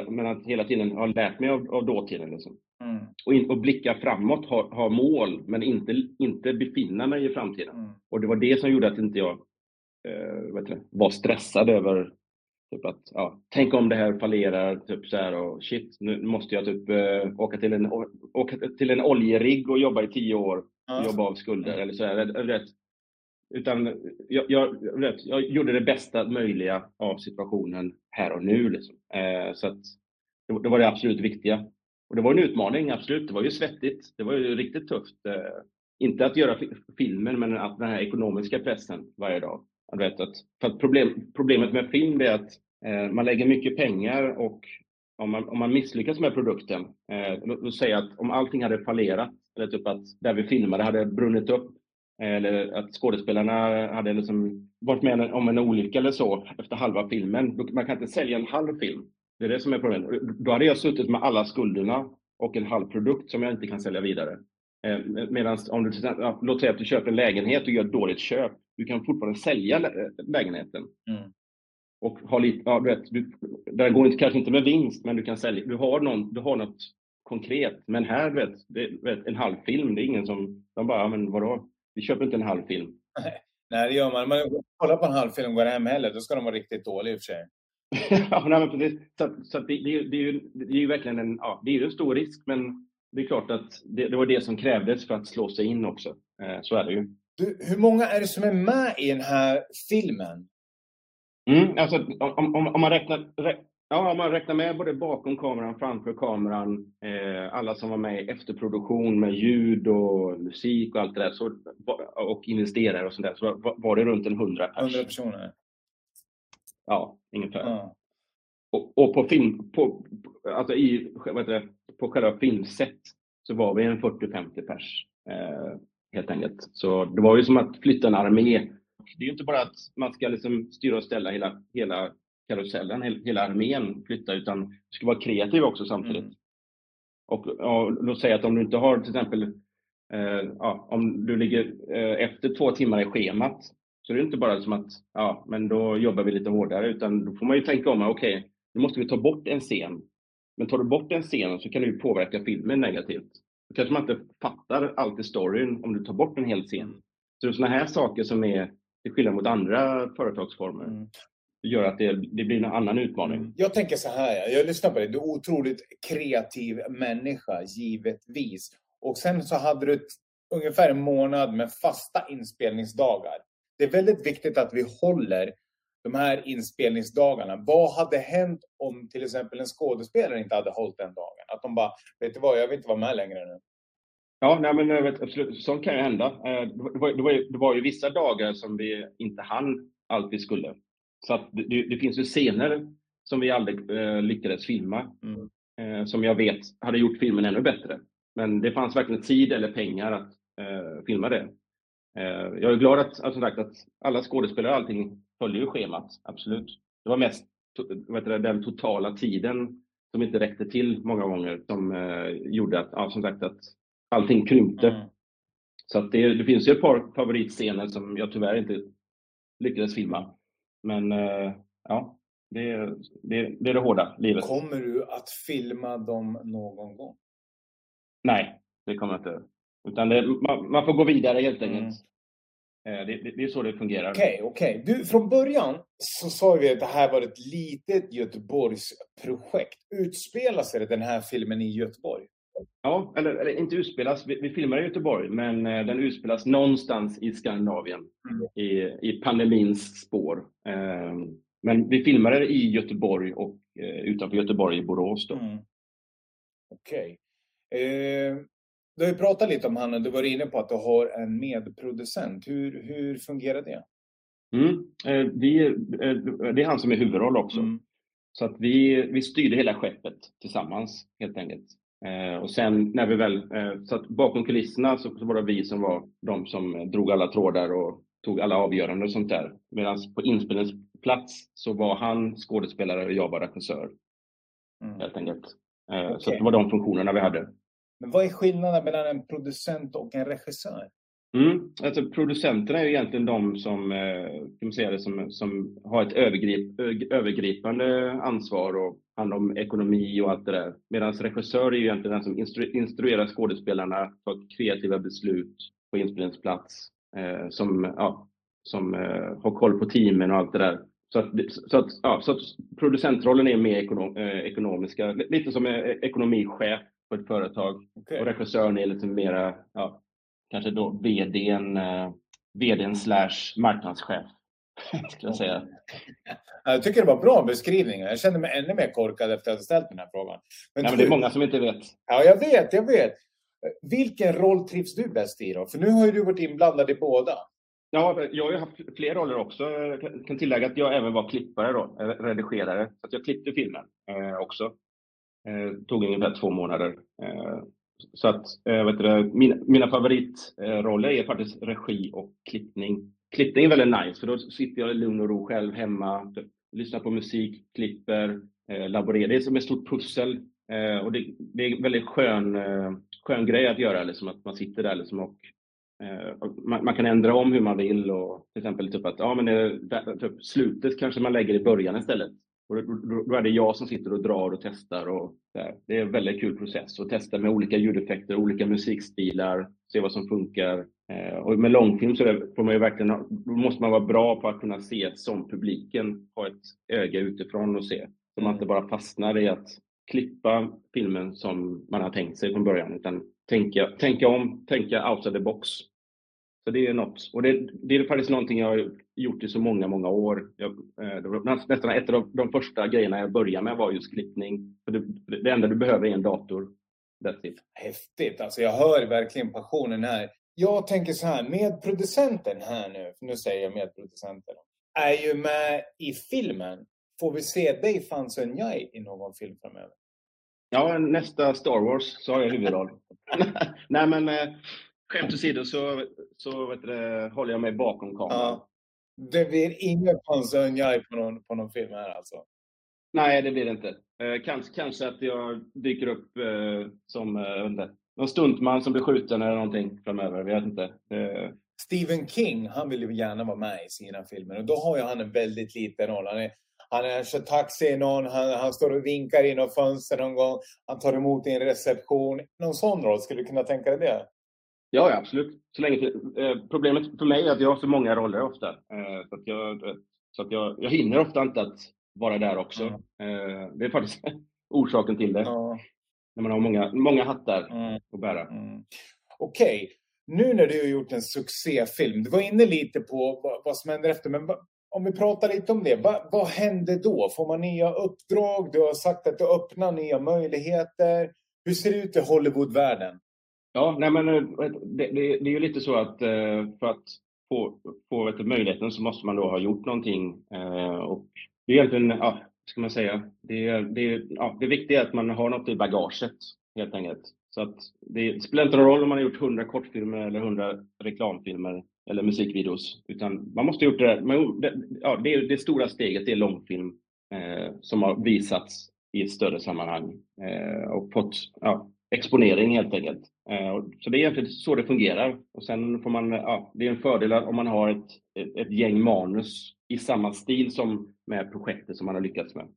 men att hela tiden ha lärt mig av, av dåtiden. Liksom. Mm. Och, in, och blicka framåt, ha, ha mål, men inte, inte befinna mig i framtiden. Mm. Och det var det som gjorde att inte jag eh, var stressad över Typ att, ja, tänk om det här fallerar, typ så här och shit, nu måste jag typ äh, åka, till en, åka till en oljerigg och jobba i tio år och jobba av skulder eller så här. Rätt. Utan jag, jag, rätt, jag gjorde det bästa möjliga av situationen här och nu. Liksom. Eh, så att det, det, var det absolut viktiga. Och det var en utmaning, absolut. Det var ju svettigt. Det var ju riktigt tufft. Eh, inte att göra filmen, men att den här ekonomiska pressen varje dag. Vet att, för att problem, problemet med film är att eh, man lägger mycket pengar och om man, om man misslyckas med produkten, eh, låt säga att om allting hade fallerat, eller typ att där vi filmade hade brunnit upp, eh, eller att skådespelarna hade liksom varit med om en olycka eller så efter halva filmen. Man kan inte sälja en halv film. Det är det som är problemet. Då hade jag suttit med alla skulderna och en halv produkt som jag inte kan sälja vidare. Eh, Medan om du, låt säga att du köper en lägenhet och gör ett dåligt köp, du kan fortfarande sälja lägenheten. Mm. Och ha lite, ja, vet, du, där går inte, kanske inte med vinst, men du kan sälja, du har, någon, du har något konkret. Men här, vet, det, vet, en halvfilm, det är ingen som, de bara, men vadå, vi köper inte en halvfilm. Nej, det gör man. Man kollar på en halvfilm och går hem heller, då ska de vara riktigt dåliga i och för sig. (laughs) ja, nej, men precis. Så, så det, det, det, är ju, det är ju verkligen en, ja, det är en stor risk, men det är klart att det, det var det som krävdes för att slå sig in också. Eh, så är det ju. Du, hur många är det som är med i den här filmen? Mm, alltså, om, om, om man räknar, ja, om man räknar med både bakom kameran, framför kameran, eh, alla som var med i efterproduktion med ljud och musik och allt det där, så, och investerare och sånt där, så var, var det runt en hundra pers. 100 personer? Ja, ungefär. Ja. Och, och, på film, på, alltså i, vad heter det, på själva filmset så var vi en 40-50 pers. Eh, helt enkelt. Så det var ju som att flytta en armé. Det är ju inte bara att man ska liksom styra och ställa hela, hela karusellen, hela armén flytta, utan du ska vara kreativ också samtidigt. Mm. Och, och låt säga att om du inte har till exempel, eh, ja, om du ligger eh, efter två timmar i schemat, så det är inte bara som att, ja, men då jobbar vi lite hårdare, utan då får man ju tänka om, okej, okay, nu måste vi ta bort en scen. Men tar du bort en scen så kan du påverka filmen negativt. Då kanske man inte fattar allt i storyn om du tar bort en hel scen. Så det är sådana här saker som är till skillnad mot andra företagsformer. Mm. gör att det, det, blir en annan utmaning. Mm. Jag tänker så här, jag lyssnar på dig. Du är otroligt kreativ människa, givetvis. Och sen så hade du ungefär en månad med fasta inspelningsdagar. Det är väldigt viktigt att vi håller de här inspelningsdagarna. Vad hade hänt om till exempel en skådespelare inte hade hållit den dagen? Att de bara, vet du vad, jag vill inte vara med längre nu. Ja, nej, men jag vet, absolut, sånt kan ju hända. Eh, det var, det, var, det var ju vissa dagar som vi inte hann allt vi skulle. Så att det, det finns ju scener som vi aldrig eh, lyckades filma, mm. eh, som jag vet hade gjort filmen ännu bättre. Men det fanns verkligen tid eller pengar att eh, filma det. Eh, jag är glad att, att, sagt, att alla skådespelare och allting följde ju schemat, absolut. Det var mest vet du, den totala tiden som inte räckte till många gånger som eh, gjorde att, ja, som sagt, att allting krympte. Mm. Så att det, det, finns ju ett par favoritscener som jag tyvärr inte lyckades filma. Men eh, ja, Det, det, det är det hårda livet. Kommer du att filma dem någon gång? Nej, det kommer jag inte. Utan det, man, man, får gå vidare helt enkelt. Mm. Eh, det, det, det, är så det fungerar. Okej, okay, okej. Okay. från början så sa vi att det här var ett litet Göteborgsprojekt. Utspelar sig den här filmen i Göteborg? Ja, eller, eller inte utspelas. Vi, vi, filmar i Göteborg, men eh, den utspelas någonstans i Skandinavien mm. i, i pandemins spår. Eh, men vi filmade i Göteborg och eh, utanför Göteborg i Borås. Då. Mm. Okej. Okay. Du har ju pratat lite om han du var inne på att du har en medproducent. Hur, hur fungerar det? Mm. Eh, vi, eh, det är han som är huvudroll också. Mm. Så att vi, vi styrde hela skeppet tillsammans helt enkelt. Eh, och sen när vi väl, så att bakom kulisserna så, var det vi som var de som drog alla trådar och tog alla avgöranden och sånt där. Medan på inspelningsplats så var han skådespelare och jag var regissör. Mm. Helt enkelt. Okay. Så det var de funktionerna vi hade. Men vad är skillnaden mellan en producent och en regissör? Mm. Alltså, producenterna är ju egentligen de som, kan man säga det, som, som har ett övergrip, övergripande ansvar och hand om ekonomi och allt det där. Medan regissör är ju egentligen den som instru, instruerar skådespelarna, tar kreativa beslut på inspelningsplats, eh, som, ja, som eh, har koll på teamen och allt det där. Så att, så att, ja, så att producentrollen är mer ekonom, eh, ekonomiska, lite som eh, ekonomichef på ett företag. Okay. Och regissören är lite mera, ja, kanske då VDn, eh, VDn slash marknadschef. (laughs) Skulle jag säga. Jag tycker det var bra beskrivningar. Jag känner mig ännu mer korkad efter att ha ställt den här frågan. Men, ja, men det är många som inte vet. Ja, jag vet, jag vet. Vilken roll trivs du bäst i då? För nu har ju du varit inblandad i båda. Ja, jag har ju haft fler roller också. Jag kan tillägga att jag även var klippare då, redigerare. Så jag klippte filmen eh, också. Eh, tog ungefär två månader. Eh, så att, eh, vet du, mina, mina favoritroller eh, är faktiskt regi och klippning. Klippning är väldigt nice, för då sitter jag i lugn och ro själv hemma, typ, lyssnar på musik, klipper, eh, laborerar. Det är som ett stort pussel. Eh, och det, det, är en väldigt skön, eh, skön grej att göra, liksom, att man sitter där liksom, eh, och man, man, kan ändra om hur man vill och till exempel typ att ja, men eh, det, typ, slutet kanske man lägger i början istället. Och då, då, då, är det jag som sitter och drar och testar. Och där. Det är en väldigt kul process att testa med olika ljudeffekter, olika musikstilar, se vad som funkar. Eh, och med långfilm så får man ju verkligen, då måste man vara bra på att kunna se som publiken har ett öga utifrån och se. Så man inte bara fastnar i att klippa filmen som man har tänkt sig från början, utan tänka, tänka om, tänka outside the box. Så det är något. Och det, det, är faktiskt någonting jag har gjort i så många, många år. Jag, eh, nästan ett av de första grejerna jag började med var just klippning. För det, det enda du behöver är en dator. That's it. Häftigt. Alltså jag hör verkligen passionen här. Jag tänker så här, medproducenten här nu, nu säger jag medproducenten, är ju med i filmen. Får vi se dig Fansun Jai i någon film framöver? Ja, nästa Star Wars så har jag huvudroll. (laughs) Nej men eh, skämt åsido så, så vet du, håller jag mig bakom kameran. Ja. Det blir ingen pansarnjaj på någon, på någon film här alltså? Nej, det blir det inte. Eh, kanske, kanske att jag dyker upp eh, som eh, någon stuntman som blir skjuten eller någonting framöver. Jag vet inte. Eh. Stephen King, han vill ju gärna vara med i sina filmer och då har ju han en väldigt liten roll. Han, är, han kör taxi någon, han, han står och vinkar i något fönster någon gång, han tar emot i en reception. Någon sån roll, skulle du kunna tänka dig det? Ja, absolut. Så länge, eh, problemet för mig är att jag har så många roller ofta. Eh, så att, jag, så att jag, jag hinner ofta inte att vara där också. Mm. det är faktiskt (laughs) orsaken till det. Mm. När man har många, många hattar mm. att bära. Mm. Okej, okay. nu när du har gjort en succéfilm, du var inne lite på vad, vad som händer efter, men om vi pratar lite om det, vad, vad händer då? Får man nya uppdrag? Du har sagt att du öppnar nya möjligheter. Hur ser det ut i Hollywoodvärlden? Ja, nej men eh, det, det, det är ju lite så att eh, för att få, få vet, möjligheten så måste man då ha gjort någonting. Eh, och det är egentligen, ja, ska man säga, det, det, ja, det viktiga är att man har något i bagaget helt enkelt. Så att det spelar inte någon roll om man har gjort 100 kortfilmer eller 100 reklamfilmer eller musikvideos, utan man måste ha gjort det där. Men, det, ja, det, det stora steget det är långfilm eh, som har visats i ett större sammanhang eh, och fått ja, exponering helt enkelt. Eh, så det är egentligen så det fungerar. Och sen får man, ja, det är en fördel om man har ett, ett, ett gäng manus i samma stil som med projektet som man har lyckats med.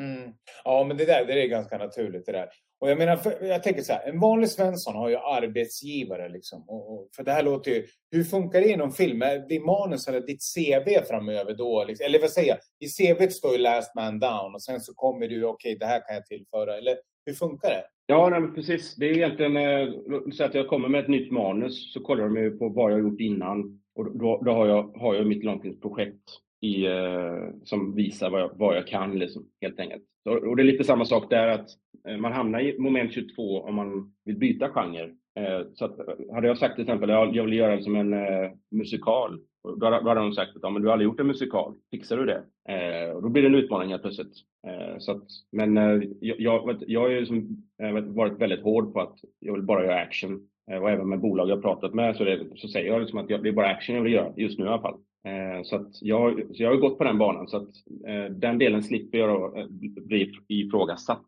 Mm. Ja, men det där det är ganska naturligt det där. Och jag menar, för, jag tänker så här, en vanlig Svensson har ju arbetsgivare liksom. Och, och, för det här låter ju, hur funkar det inom film? Är din manus eller ditt CV framöver då? Liksom? Eller vad säger jag? I CV står ju last man down och sen så kommer du, okej, okay, det här kan jag tillföra. Eller hur funkar det? Ja, nej, precis. Det är egentligen, eh, så att jag kommer med ett nytt manus så kollar de ju på vad jag har gjort innan. Och då, då har, jag, har jag mitt långtidsprojekt i, eh, som visar vad jag, vad jag kan, liksom, helt enkelt. Och det är lite samma sak där, att eh, man hamnar i moment 22 om man vill byta genre. Eh, så att, eh, hade jag sagt till exempel att jag vill göra det som en eh, musikal, då hade, då hade de sagt att ja, men du har aldrig gjort en musikal, fixar du det? Eh, och då blir det en utmaning helt plötsligt. Eh, så att, men eh, jag, jag, har ju som, eh, varit väldigt hård på att jag vill bara göra action. Eh, och även med bolag jag pratat med så, det, så säger jag liksom att jag, det är bara action jag vill göra, just nu i alla fall. Eh, så, att jag, så jag har gått på den banan, så att eh, den delen slipper jag då eh, bli ifrågasatt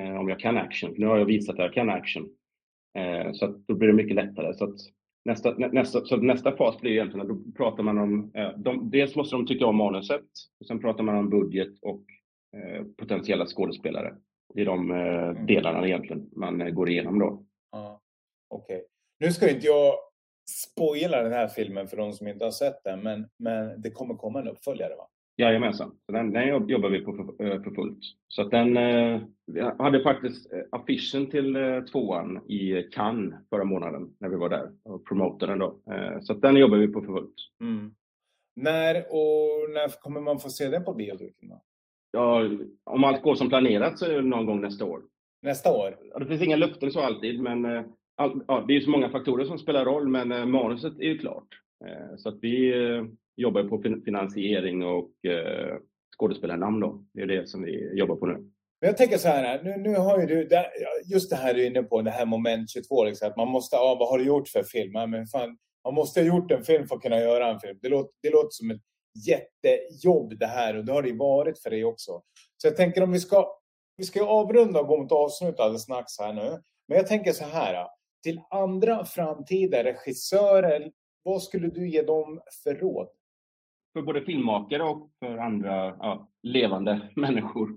eh, om jag kan action. Nu har jag visat att jag kan action. Så att då blir det mycket lättare. Så att nästa, nästa, så nästa fas blir egentligen att då pratar man om, de, dels måste de tycka om manuset, och sen pratar man om budget och potentiella skådespelare. Det är de mm. delarna egentligen man går igenom då. Ah, Okej. Okay. Nu ska inte jag spoila den här filmen för de som inte har sett den, men, men det kommer komma en uppföljare va? Jajamensan, den, den jobbar vi på för, eh, för fullt. Så att den, eh, vi hade faktiskt eh, affischen till tvåan i Cannes förra månaden när vi var där och promotade den då. Så att den jobbar vi på för fullt. Mm. När och när kommer man få se den på bioduken då? Ja, om allt går som planerat så är det någon gång nästa år. Nästa år? Ja, det finns inga löften så alltid, men all, ja, det är så många faktorer som spelar roll, men manuset är ju klart. Så att vi jobbar på finansiering och eh, skådespelarnamn då. Det är det som vi jobbar på nu. Men jag tänker så här, nu, nu har ju du, just det här du är inne på, det här moment 22, liksom, att man måste, ja, vad har du gjort för film? Men fan, man måste ha gjort en film för att kunna göra en film. Det låter, det låter som ett jättejobb det här och det har det ju varit för dig också. Så jag tänker om vi ska, vi ska avrunda och gå mot avslut alldeles strax här nu. Men jag tänker så här, till andra framtida regissörer, vad skulle du ge dem för råd? För både filmmakare och för andra ja, levande (laughs) människor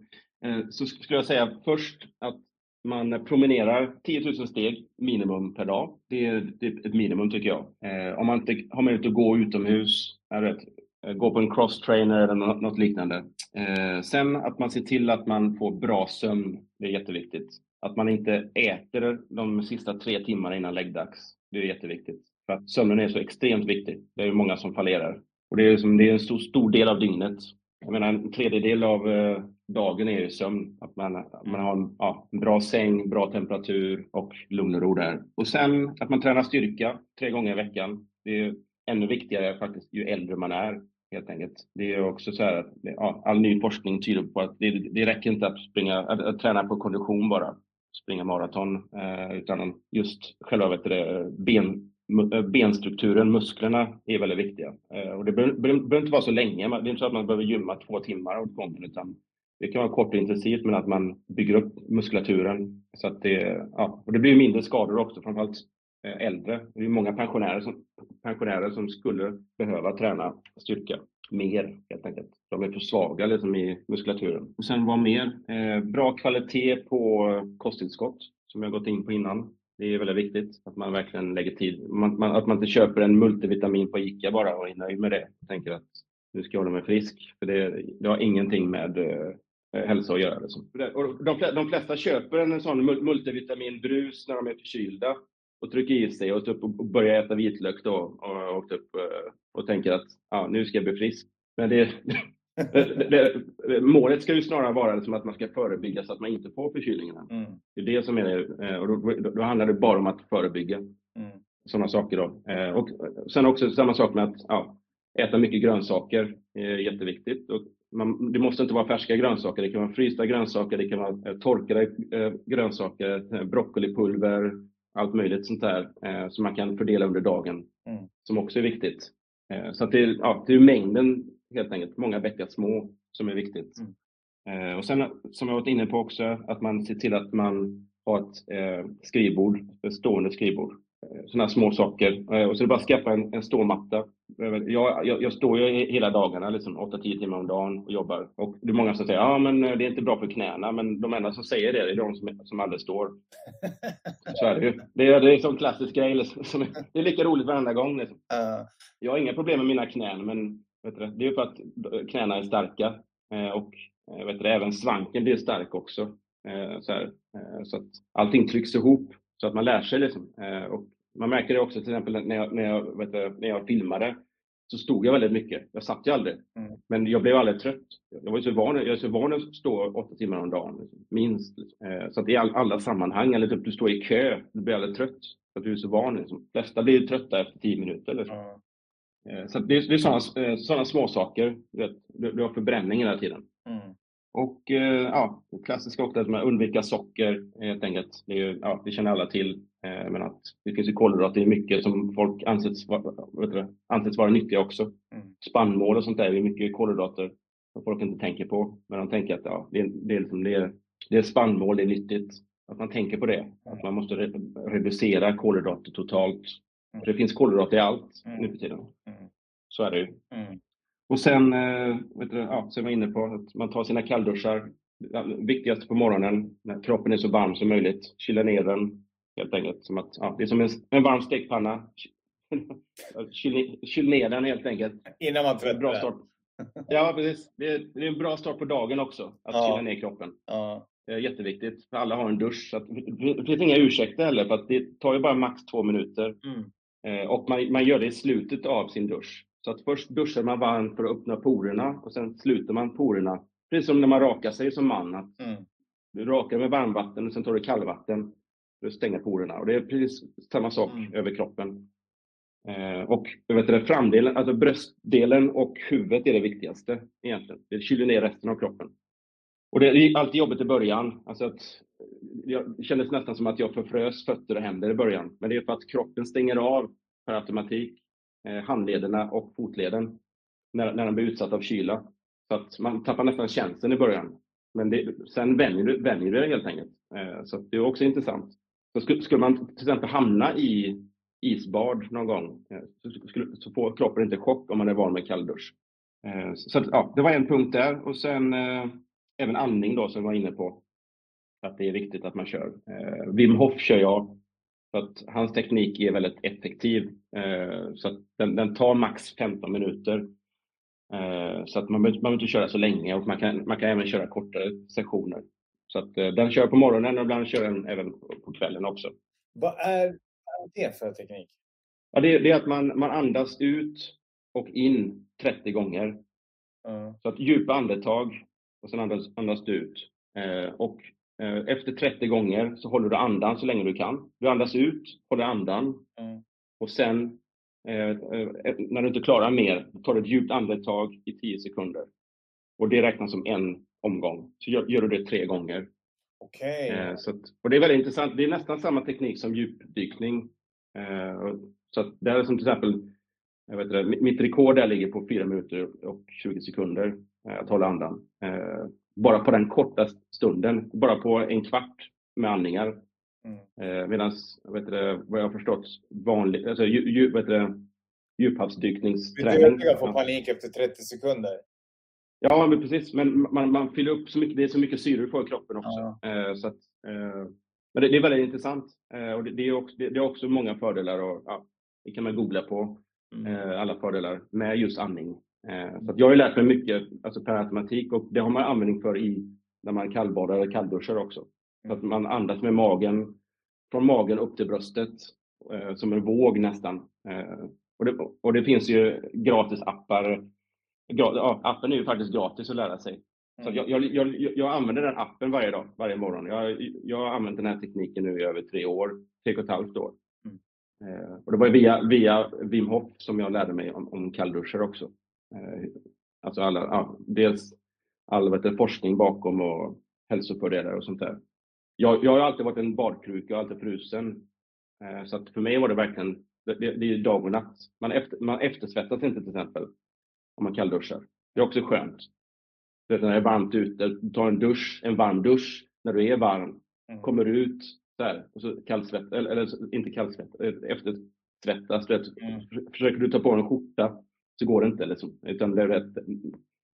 eh, så skulle jag säga först att man promenerar 10 000 steg minimum per dag. Det är, ett minimum tycker jag. Eh, om man inte har möjlighet att gå utomhus, vet, eh, gå på en cross-trainer eller något liknande. sen att man ser till att man får bra sömn, det är jätteviktigt. Att man inte äter de sista tre timmarna innan läggdags. Det är jätteviktigt. För att sömnen är så extremt viktig. Det är många som fallerar. Och det är, liksom, det är en stor, stor del av dygnet. Jag menar en tredjedel av eh, dagen är ju sömn. Att man, man har en, ja, en bra säng, bra temperatur och lugn och ro där. Och sen att man tränar styrka tre gånger i veckan. Det är ännu viktigare faktiskt ju äldre man är helt enkelt. Det är också så här att ja, all ny forskning tyder på att det, det räcker inte att, springa, att, att träna på kondition bara springa maraton, eh, utan just själva vet det, ben, Eh, benstrukturen, musklerna är väldigt viktiga. Eh, och det behöver, behöver inte vara så länge, det är inte så att man behöver gymma två timmar åt gången, utan det kan vara kort och intensivt, men att man bygger upp muskulaturen. Så att det, ja, och det blir mindre skador också, framförallt eh, äldre. Det är många pensionärer som, pensionärer som skulle behöva träna styrka mer helt enkelt. De är för svaga liksom, i muskulaturen. Och sen vad mer? Eh, bra kvalitet på kosttillskott som jag gått in på innan. Det är väldigt viktigt att man verkligen lägger tid. Man, man, att man inte köper en multivitamin på ICA bara och är nöjd med det. Jag tänker att nu ska jag hålla mig frisk. För det, det har ingenting med eh, hälsa att göra. Liksom. Och de, de flesta köper en sån multivitaminbrus när de är förkylda och trycker i sig och, typ, och börjar äta vitlök då och, och, typ, eh, och tänker att ja, nu ska jag bli frisk. Men det, det, det, målet ska ju snarare vara liksom att man ska förebygga så att man inte får förkylningarna. Mm. Det är det som är det, eh, och då, då, då, handlar det bara om att förebygga mm. sådana saker. Då. Eh, och sen också samma sak med att ja, äta mycket grönsaker är jätteviktigt. Och man, det måste inte vara färska grönsaker, det kan vara frysta grönsaker, det kan vara torkade grönsaker, broccolipulver, allt möjligt sånt där eh, som man kan fördela under dagen mm. som också är viktigt. Eh, så att det, ja, det är mängden helt enkelt, många bäckar små som är viktigt. Mm. Eh, och sen som jag varit inne på också, att man ser till att man har ett eh, skrivbord, ett stående skrivbord. sådana små saker. Eh, och så är det bara att skaffa en, en ståmatta. Jag, jag, jag, står ju hela dagarna, liksom 8-10 timmar om dagen och jobbar. Och det är många som säger ja men det är inte bra för knäna, men de enda som säger det är de som, som aldrig står. Så är det ju. Det är, det är en sån klassisk grej. Liksom, som, det är lika roligt varenda gång. Liksom. Jag har inga problem med mina knän, men du, det är för att knäna är starka. Och vet du, även svanken blir stark också. Så, här, så att allting trycks ihop så att man lär sig. Liksom. Och man märker det också till exempel när jag, när jag, vet du, när jag filmade så stod jag väldigt mycket. Jag satt ju aldrig. Mm. Men jag blev aldrig trött. Jag var så van, jag är så van att stå åtta timmar om dagen, liksom. minst. Liksom. Så att i all, alla sammanhang, eller typ du står i kö, du blir aldrig trött. För att du är så van. Liksom. De flesta blir trötta efter tio minuter. Liksom. Mm. Så det, det är sådana, eh, sådana små saker. Du, du har förbränning hela tiden. Mm. Och eh, ja, klassiska också att man undvika socker helt enkelt. Det, är, ja, det känner alla till. Eh, men att det finns ju kolhydrater i mycket som folk anses, du, anses vara nyttiga också. Mm. Spannmål och sånt där är mycket kolhydrater som folk inte tänker på. Men de tänker att ja, det, är, det, är liksom, det, är, det är spannmål, det är nyttigt. Att man tänker på det. Mm. Att man måste re reducera kolhydrater totalt. Mm. För det finns kolhydrater i allt mm. nu för tiden. Mm. Så är det ju. Mm. Och sen, eh, vet du, ja, så är man inne på att man tar sina kallduschar. Viktigast på morgonen, när kroppen är så varm som möjligt. Kyla ner den helt enkelt. Som att, ja, det är som en, en varm stekpanna. (laughs) kyl, kyl ner den helt enkelt. Innan man tvättar bra start. Ja, precis. Det är, det är, en bra start på dagen också, att ja. kyla ner kroppen. Ja. Det är jätteviktigt, för alla har en dusch. Så att, det finns inga ursäkter heller, för att det tar ju bara max två minuter. Mm. Eh, och man, man gör det i slutet av sin dusch. Så att först duschar man varmt för att öppna porerna och sen sluter man porerna. Precis som när man rakar sig som man. Att mm. Du rakar med varmvatten och sen tar du kallvatten för att stänga porerna. Och det är precis samma sak mm. över kroppen. Eh, och vet du, framdelen, alltså bröstdelen och huvudet är det viktigaste egentligen. Det kyler ner resten av kroppen. Och det är alltid jobbigt i början. Alltså att, det kändes nästan som att jag förfrös fötter och händer i början. Men det är för att kroppen stänger av per automatik Eh, handlederna och fotleden när, när de blir utsatta av kyla. Så att man tappar nästan känslan i början. Men det, sen vänjer du, vänjer du dig helt enkelt. Eh, så det är också intressant. Så skulle, skulle man till exempel hamna i isbad någon gång eh, så, skulle, så får kroppen inte chock om man är van med kalldusch. Eh, så ja, det var en punkt där och sen eh, även andning då som vi var inne på. Att det är viktigt att man kör. Wim Hof kör jag så att hans teknik är väldigt effektiv. Eh, så den, den tar max 15 minuter. Eh, så att man behöver, inte köra så länge och man kan, man kan även köra kortare sessioner. Så att eh, den kör på morgonen och ibland kör den även på kvällen också. Vad är det för teknik? Ja, det, det är att man, man andas ut och in 30 gånger. Mm. Så att djupa andetag och sen andas, andas du ut. och Eh, efter 30 gånger så håller du andan så länge du kan. Du andas ut, håller andan mm. och sen eh, eh, när du inte klarar mer, tar du ett djupt andetag i 10 sekunder. Och det räknas som en omgång. Så gör, gör du det tre gånger. Okay. Eh, så att, och det är väldigt intressant. Det är nästan samma teknik som djupdykning. Eh, så att det är som till exempel, jag vet inte, mitt rekord där ligger på 4 minuter och 20 sekunder eh, att hålla andan bara på den korta stunden, bara på en kvart med andningar. Mm. Eh, Medan, vad jag har förstått, vanlig, alltså, dju, dju, vet du, djuphavsdykningsträning. Du får panik efter 30 sekunder. Ja, men precis. Men man, man fyller upp så mycket, det är så mycket syre du får i kroppen också. Ja. Eh, så att, eh, men det, det, är väldigt intressant. Och det, det, är också, det, det är också många fördelar och ja, det kan man googla på. Mm. Alla fördelar med just andning. Eh, så jag har lärt mig mycket alltså per automatik och det har man användning för i när man kallbadar eller kallduschar också. Så att man andas med magen, från magen upp till bröstet, eh, som en våg nästan. Eh, och, det, och det finns ju gratis appar. Ja, appen är ju faktiskt gratis att lära sig. Så jag, jag, jag, jag, använder den appen varje dag, varje morgon. Jag, jag har använt den här tekniken nu i över tre år, tre och ett halvt år. Mm. Och det var via, via Wim Hof som jag lärde mig om, om kallduschar också. Eh, alltså alla, ja, dels all vet, forskning bakom och hälsofördelar och sånt där. Jag, jag har alltid varit en badkruka, jag har alltid frusen. Eh, så att för mig var det verkligen, det, det är dag och natt. Man, efter, man eftersvettas inte till exempel om man kallduschar. Det är också skönt. Du vet, när det är varmt ute, ta en dusch, en varm dusch när du är varm. Mm. Kommer ut, så här, och så kallsvett, eller, eller inte kallsvett, eftersvettas. Mm. Försöker du ta på en skjorta så går det inte. Liksom, utan det är rätt,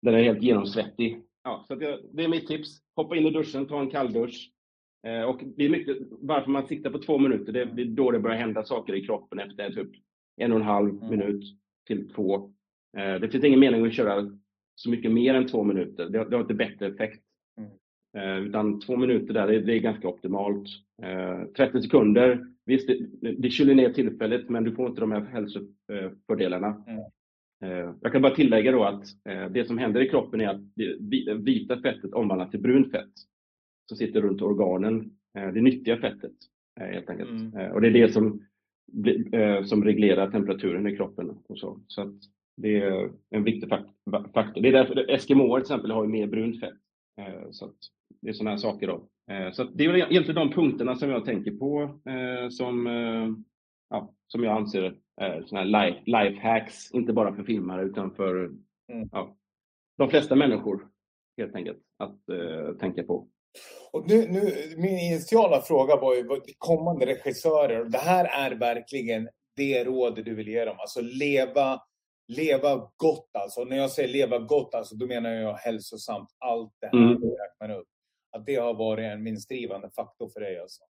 den är helt genomsvettig. Ja, så det, det, är mitt tips. Hoppa in i duschen, ta en kalldusch. Eh, och det är mycket, varför man siktar på två minuter, det, det är då det börjar hända saker i kroppen efter typ en och en halv mm. minut till två. Eh, det finns ingen mening att köra så mycket mer än två minuter. Det, det har inte bättre effekt. Mm. Eh, utan två minuter där, det, det är ganska optimalt. Eh, 30 sekunder, visst det, det kyler ner tillfället men du får inte de här hälsofördelarna. Mm. Eh, jag kan bara tillägga då att eh, det som händer i kroppen är att det vita fettet omvandlas till brunt fett som sitter runt organen. Eh, det nyttiga fettet helt enkelt. Mm. Och det är det som, som reglerar temperaturen i kroppen. Och så. så att det är en viktig faktor. Det är därför Eskimoer till exempel har mer brunt fett. Så att det är sådana här saker. Då. Så det är egentligen de punkterna som jag tänker på som, ja, som jag anser eh, såna life, life hacks, inte bara för filmare utan för mm. ja, de flesta människor helt enkelt att eh, tänka på. Och nu, nu, min initiala fråga var ju kommande regissörer. Det här är verkligen det rådet du vill ge dem. Alltså leva, leva gott alltså. När jag säger leva gott, alltså, då menar jag hälsosamt. Allt det här mm. du räknar upp. Att det har varit en minstdrivande faktor för dig alltså.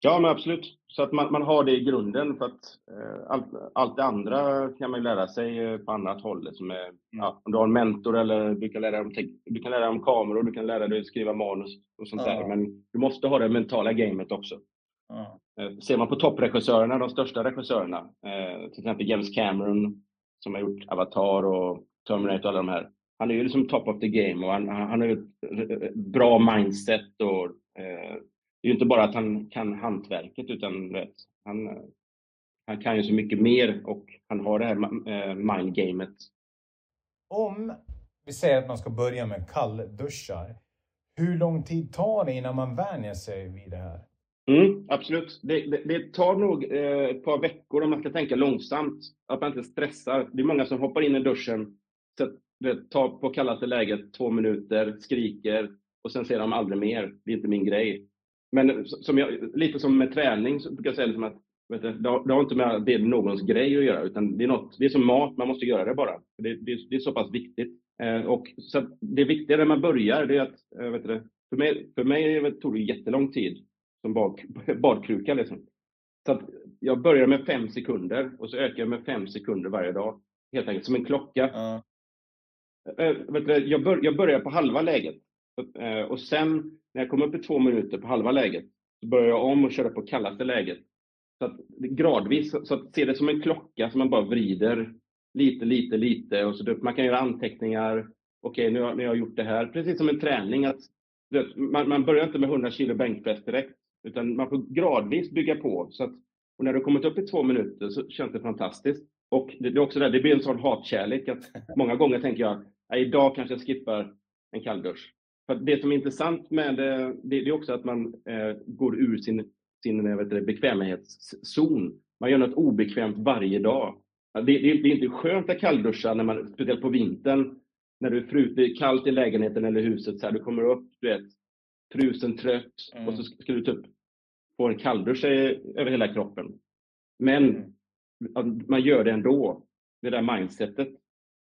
Ja, men absolut. Så att man, man har det i grunden för att eh, allt, allt det andra kan man lära sig eh, på annat håll. Som är, mm. ja, om du har en mentor eller du kan lära dig om, du kan lära dig om kameror, du kan lära dig skriva manus och sånt mm. där. Men du måste ha det mentala gamet också. Mm. Eh, ser man på toppregissörerna, de största regissörerna, eh, till exempel James Cameron som har gjort Avatar och Terminator och alla de här. Han är ju liksom top of the game och han, han har ju ett bra mindset och eh, det är inte bara att han kan hantverket utan vet, han, han kan ju så mycket mer och han har det här eh, mindgamet. Om vi säger att man ska börja med kallduschar, hur lång tid tar det innan man vänjer sig vid det här? Mm, absolut. Det, det, det tar nog eh, ett par veckor om man ska tänka långsamt. Att man inte stressar. Det är många som hoppar in i duschen, tar på kallaste läget två minuter, skriker och sen ser de aldrig mer. Det är inte min grej. Men som jag, lite som med träning så brukar jag säga liksom att vet du, det, har, det har inte med det någons grej att göra, utan det är, något, det är som mat, man måste göra det bara. Det, det, det är så pass viktigt. Eh, och så det viktiga när man börjar, det är att, eh, vet du, för mig, för mig tog det jättelång tid som bad, (laughs) badkruka. Liksom. Så att jag börjar med fem sekunder och så ökar jag med fem sekunder varje dag. Helt enkelt som en klocka. Du, jag, bör, jag börjar på halva läget. Eh, och sen när jag kom upp i två minuter på halva läget så började jag om och köra på kallaste läget. Så att, gradvis, så att se det som en klocka som man bara vrider lite, lite, lite. Och så man kan göra anteckningar. Okej, nu, har, nu har jag gjort det här. Precis som en träning. att man, man börjar inte med 100 kilo bänkpress direkt. Utan man får gradvis bygga på. Så att, och när du kommit upp i två minuter så känns det fantastiskt. Och det, det är också där, det blir en sån hatkärlek. att Många gånger tänker jag, idag kanske jag skippar en kalldusch. Det som är intressant med det, det är också att man eh, går ur sin, sin vet du, bekvämlighetszon. Man gör något obekvämt varje dag. Det, det, det är inte skönt att kallduscha, när man, speciellt på vintern, när du är, fru, det är kallt i lägenheten eller huset. Så här, du kommer upp, du vet, frusen, trött mm. och så ska du typ få en kalldusch över hela kroppen. Men mm. man gör det ändå, det där mindsetet.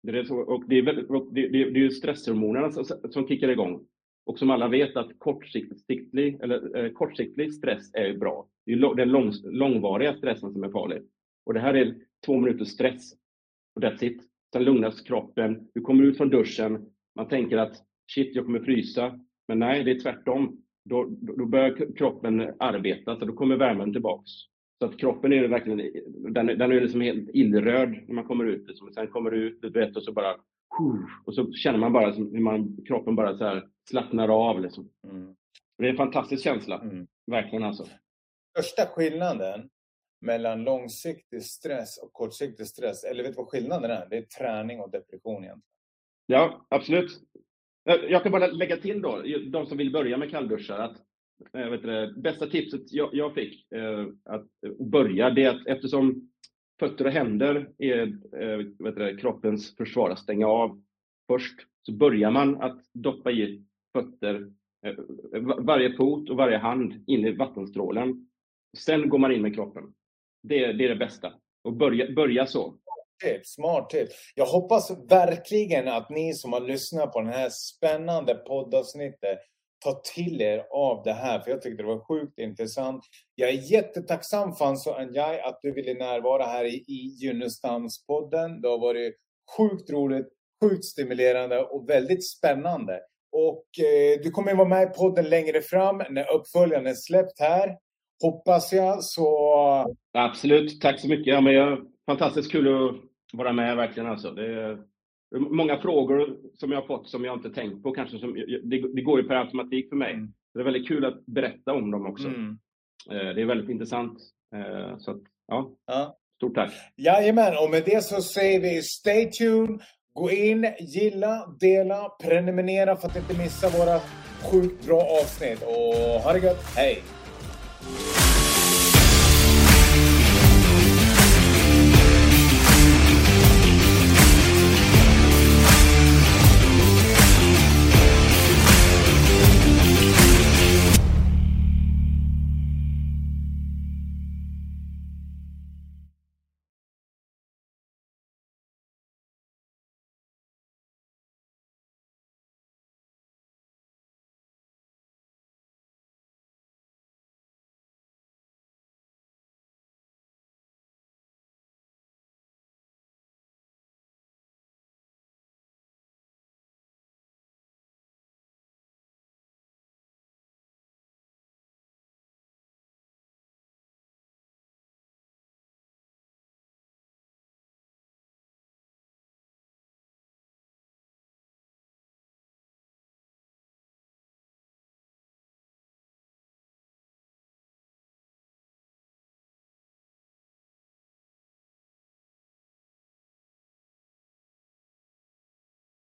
Det är, så, och det, är väldigt, det, det, det är stresshormonerna som, som kickar igång. Och som alla vet att kortsiktig, eller, eh, kortsiktig stress är bra. Det är den lång, långvariga stressen som är farlig. Och det här är två minuters stress. Och that's it. Sen lugnas kroppen. Du kommer ut från duschen. Man tänker att shit, jag kommer frysa. Men nej, det är tvärtom. Då, då börjar kroppen arbeta, så då kommer värmen tillbaks. Så att kroppen är verkligen, den, den är liksom helt illröd när man kommer ut. Liksom. Sen kommer du ut, du vet, och så bara och så känner man bara hur man, kroppen bara så här slappnar av. Liksom. Mm. Det är en fantastisk känsla, mm. verkligen alltså. Största skillnaden mellan långsiktig stress och kortsiktig stress, eller vet du vad skillnaden är? Det är träning och depression egentligen. Ja, absolut. Jag kan bara lägga till då, de som vill börja med kallduschar, att Eh, vet du, bästa tipset jag, jag fick eh, att eh, börja, det är att eftersom fötter och händer är eh, vet du, kroppens försvar att stänga av först, så börjar man att doppa i fötter eh, varje fot och varje hand in i vattenstrålen. Sen går man in med kroppen. Det, det är det bästa. Och börja, börja så. Smart tips. Jag hoppas verkligen att ni som har lyssnat på den här spännande poddavsnittet ta till er av det här, för jag tyckte det var sjukt intressant. Jag är jättetacksam Fanzo Anjay att du ville närvara här i, i Det har varit sjukt roligt, sjukt stimulerande och väldigt spännande. Och eh, du kommer vara med i podden längre fram när uppföljaren är släppt här. Hoppas jag så... Absolut, tack så mycket. Ja, men jag, fantastiskt kul att vara med verkligen alltså. Det är många frågor som jag har fått som jag inte tänkt på kanske. Som, det, det går ju per automatik för mig. Mm. Det är väldigt kul att berätta om dem också. Mm. Eh, det är väldigt intressant. Eh, så att, ja. ja. Stort tack! Jajamän, och med det så säger vi stay tuned. Gå in, gilla, dela, prenumerera för att inte missa våra sjukt bra avsnitt. Och ha det gött, hej!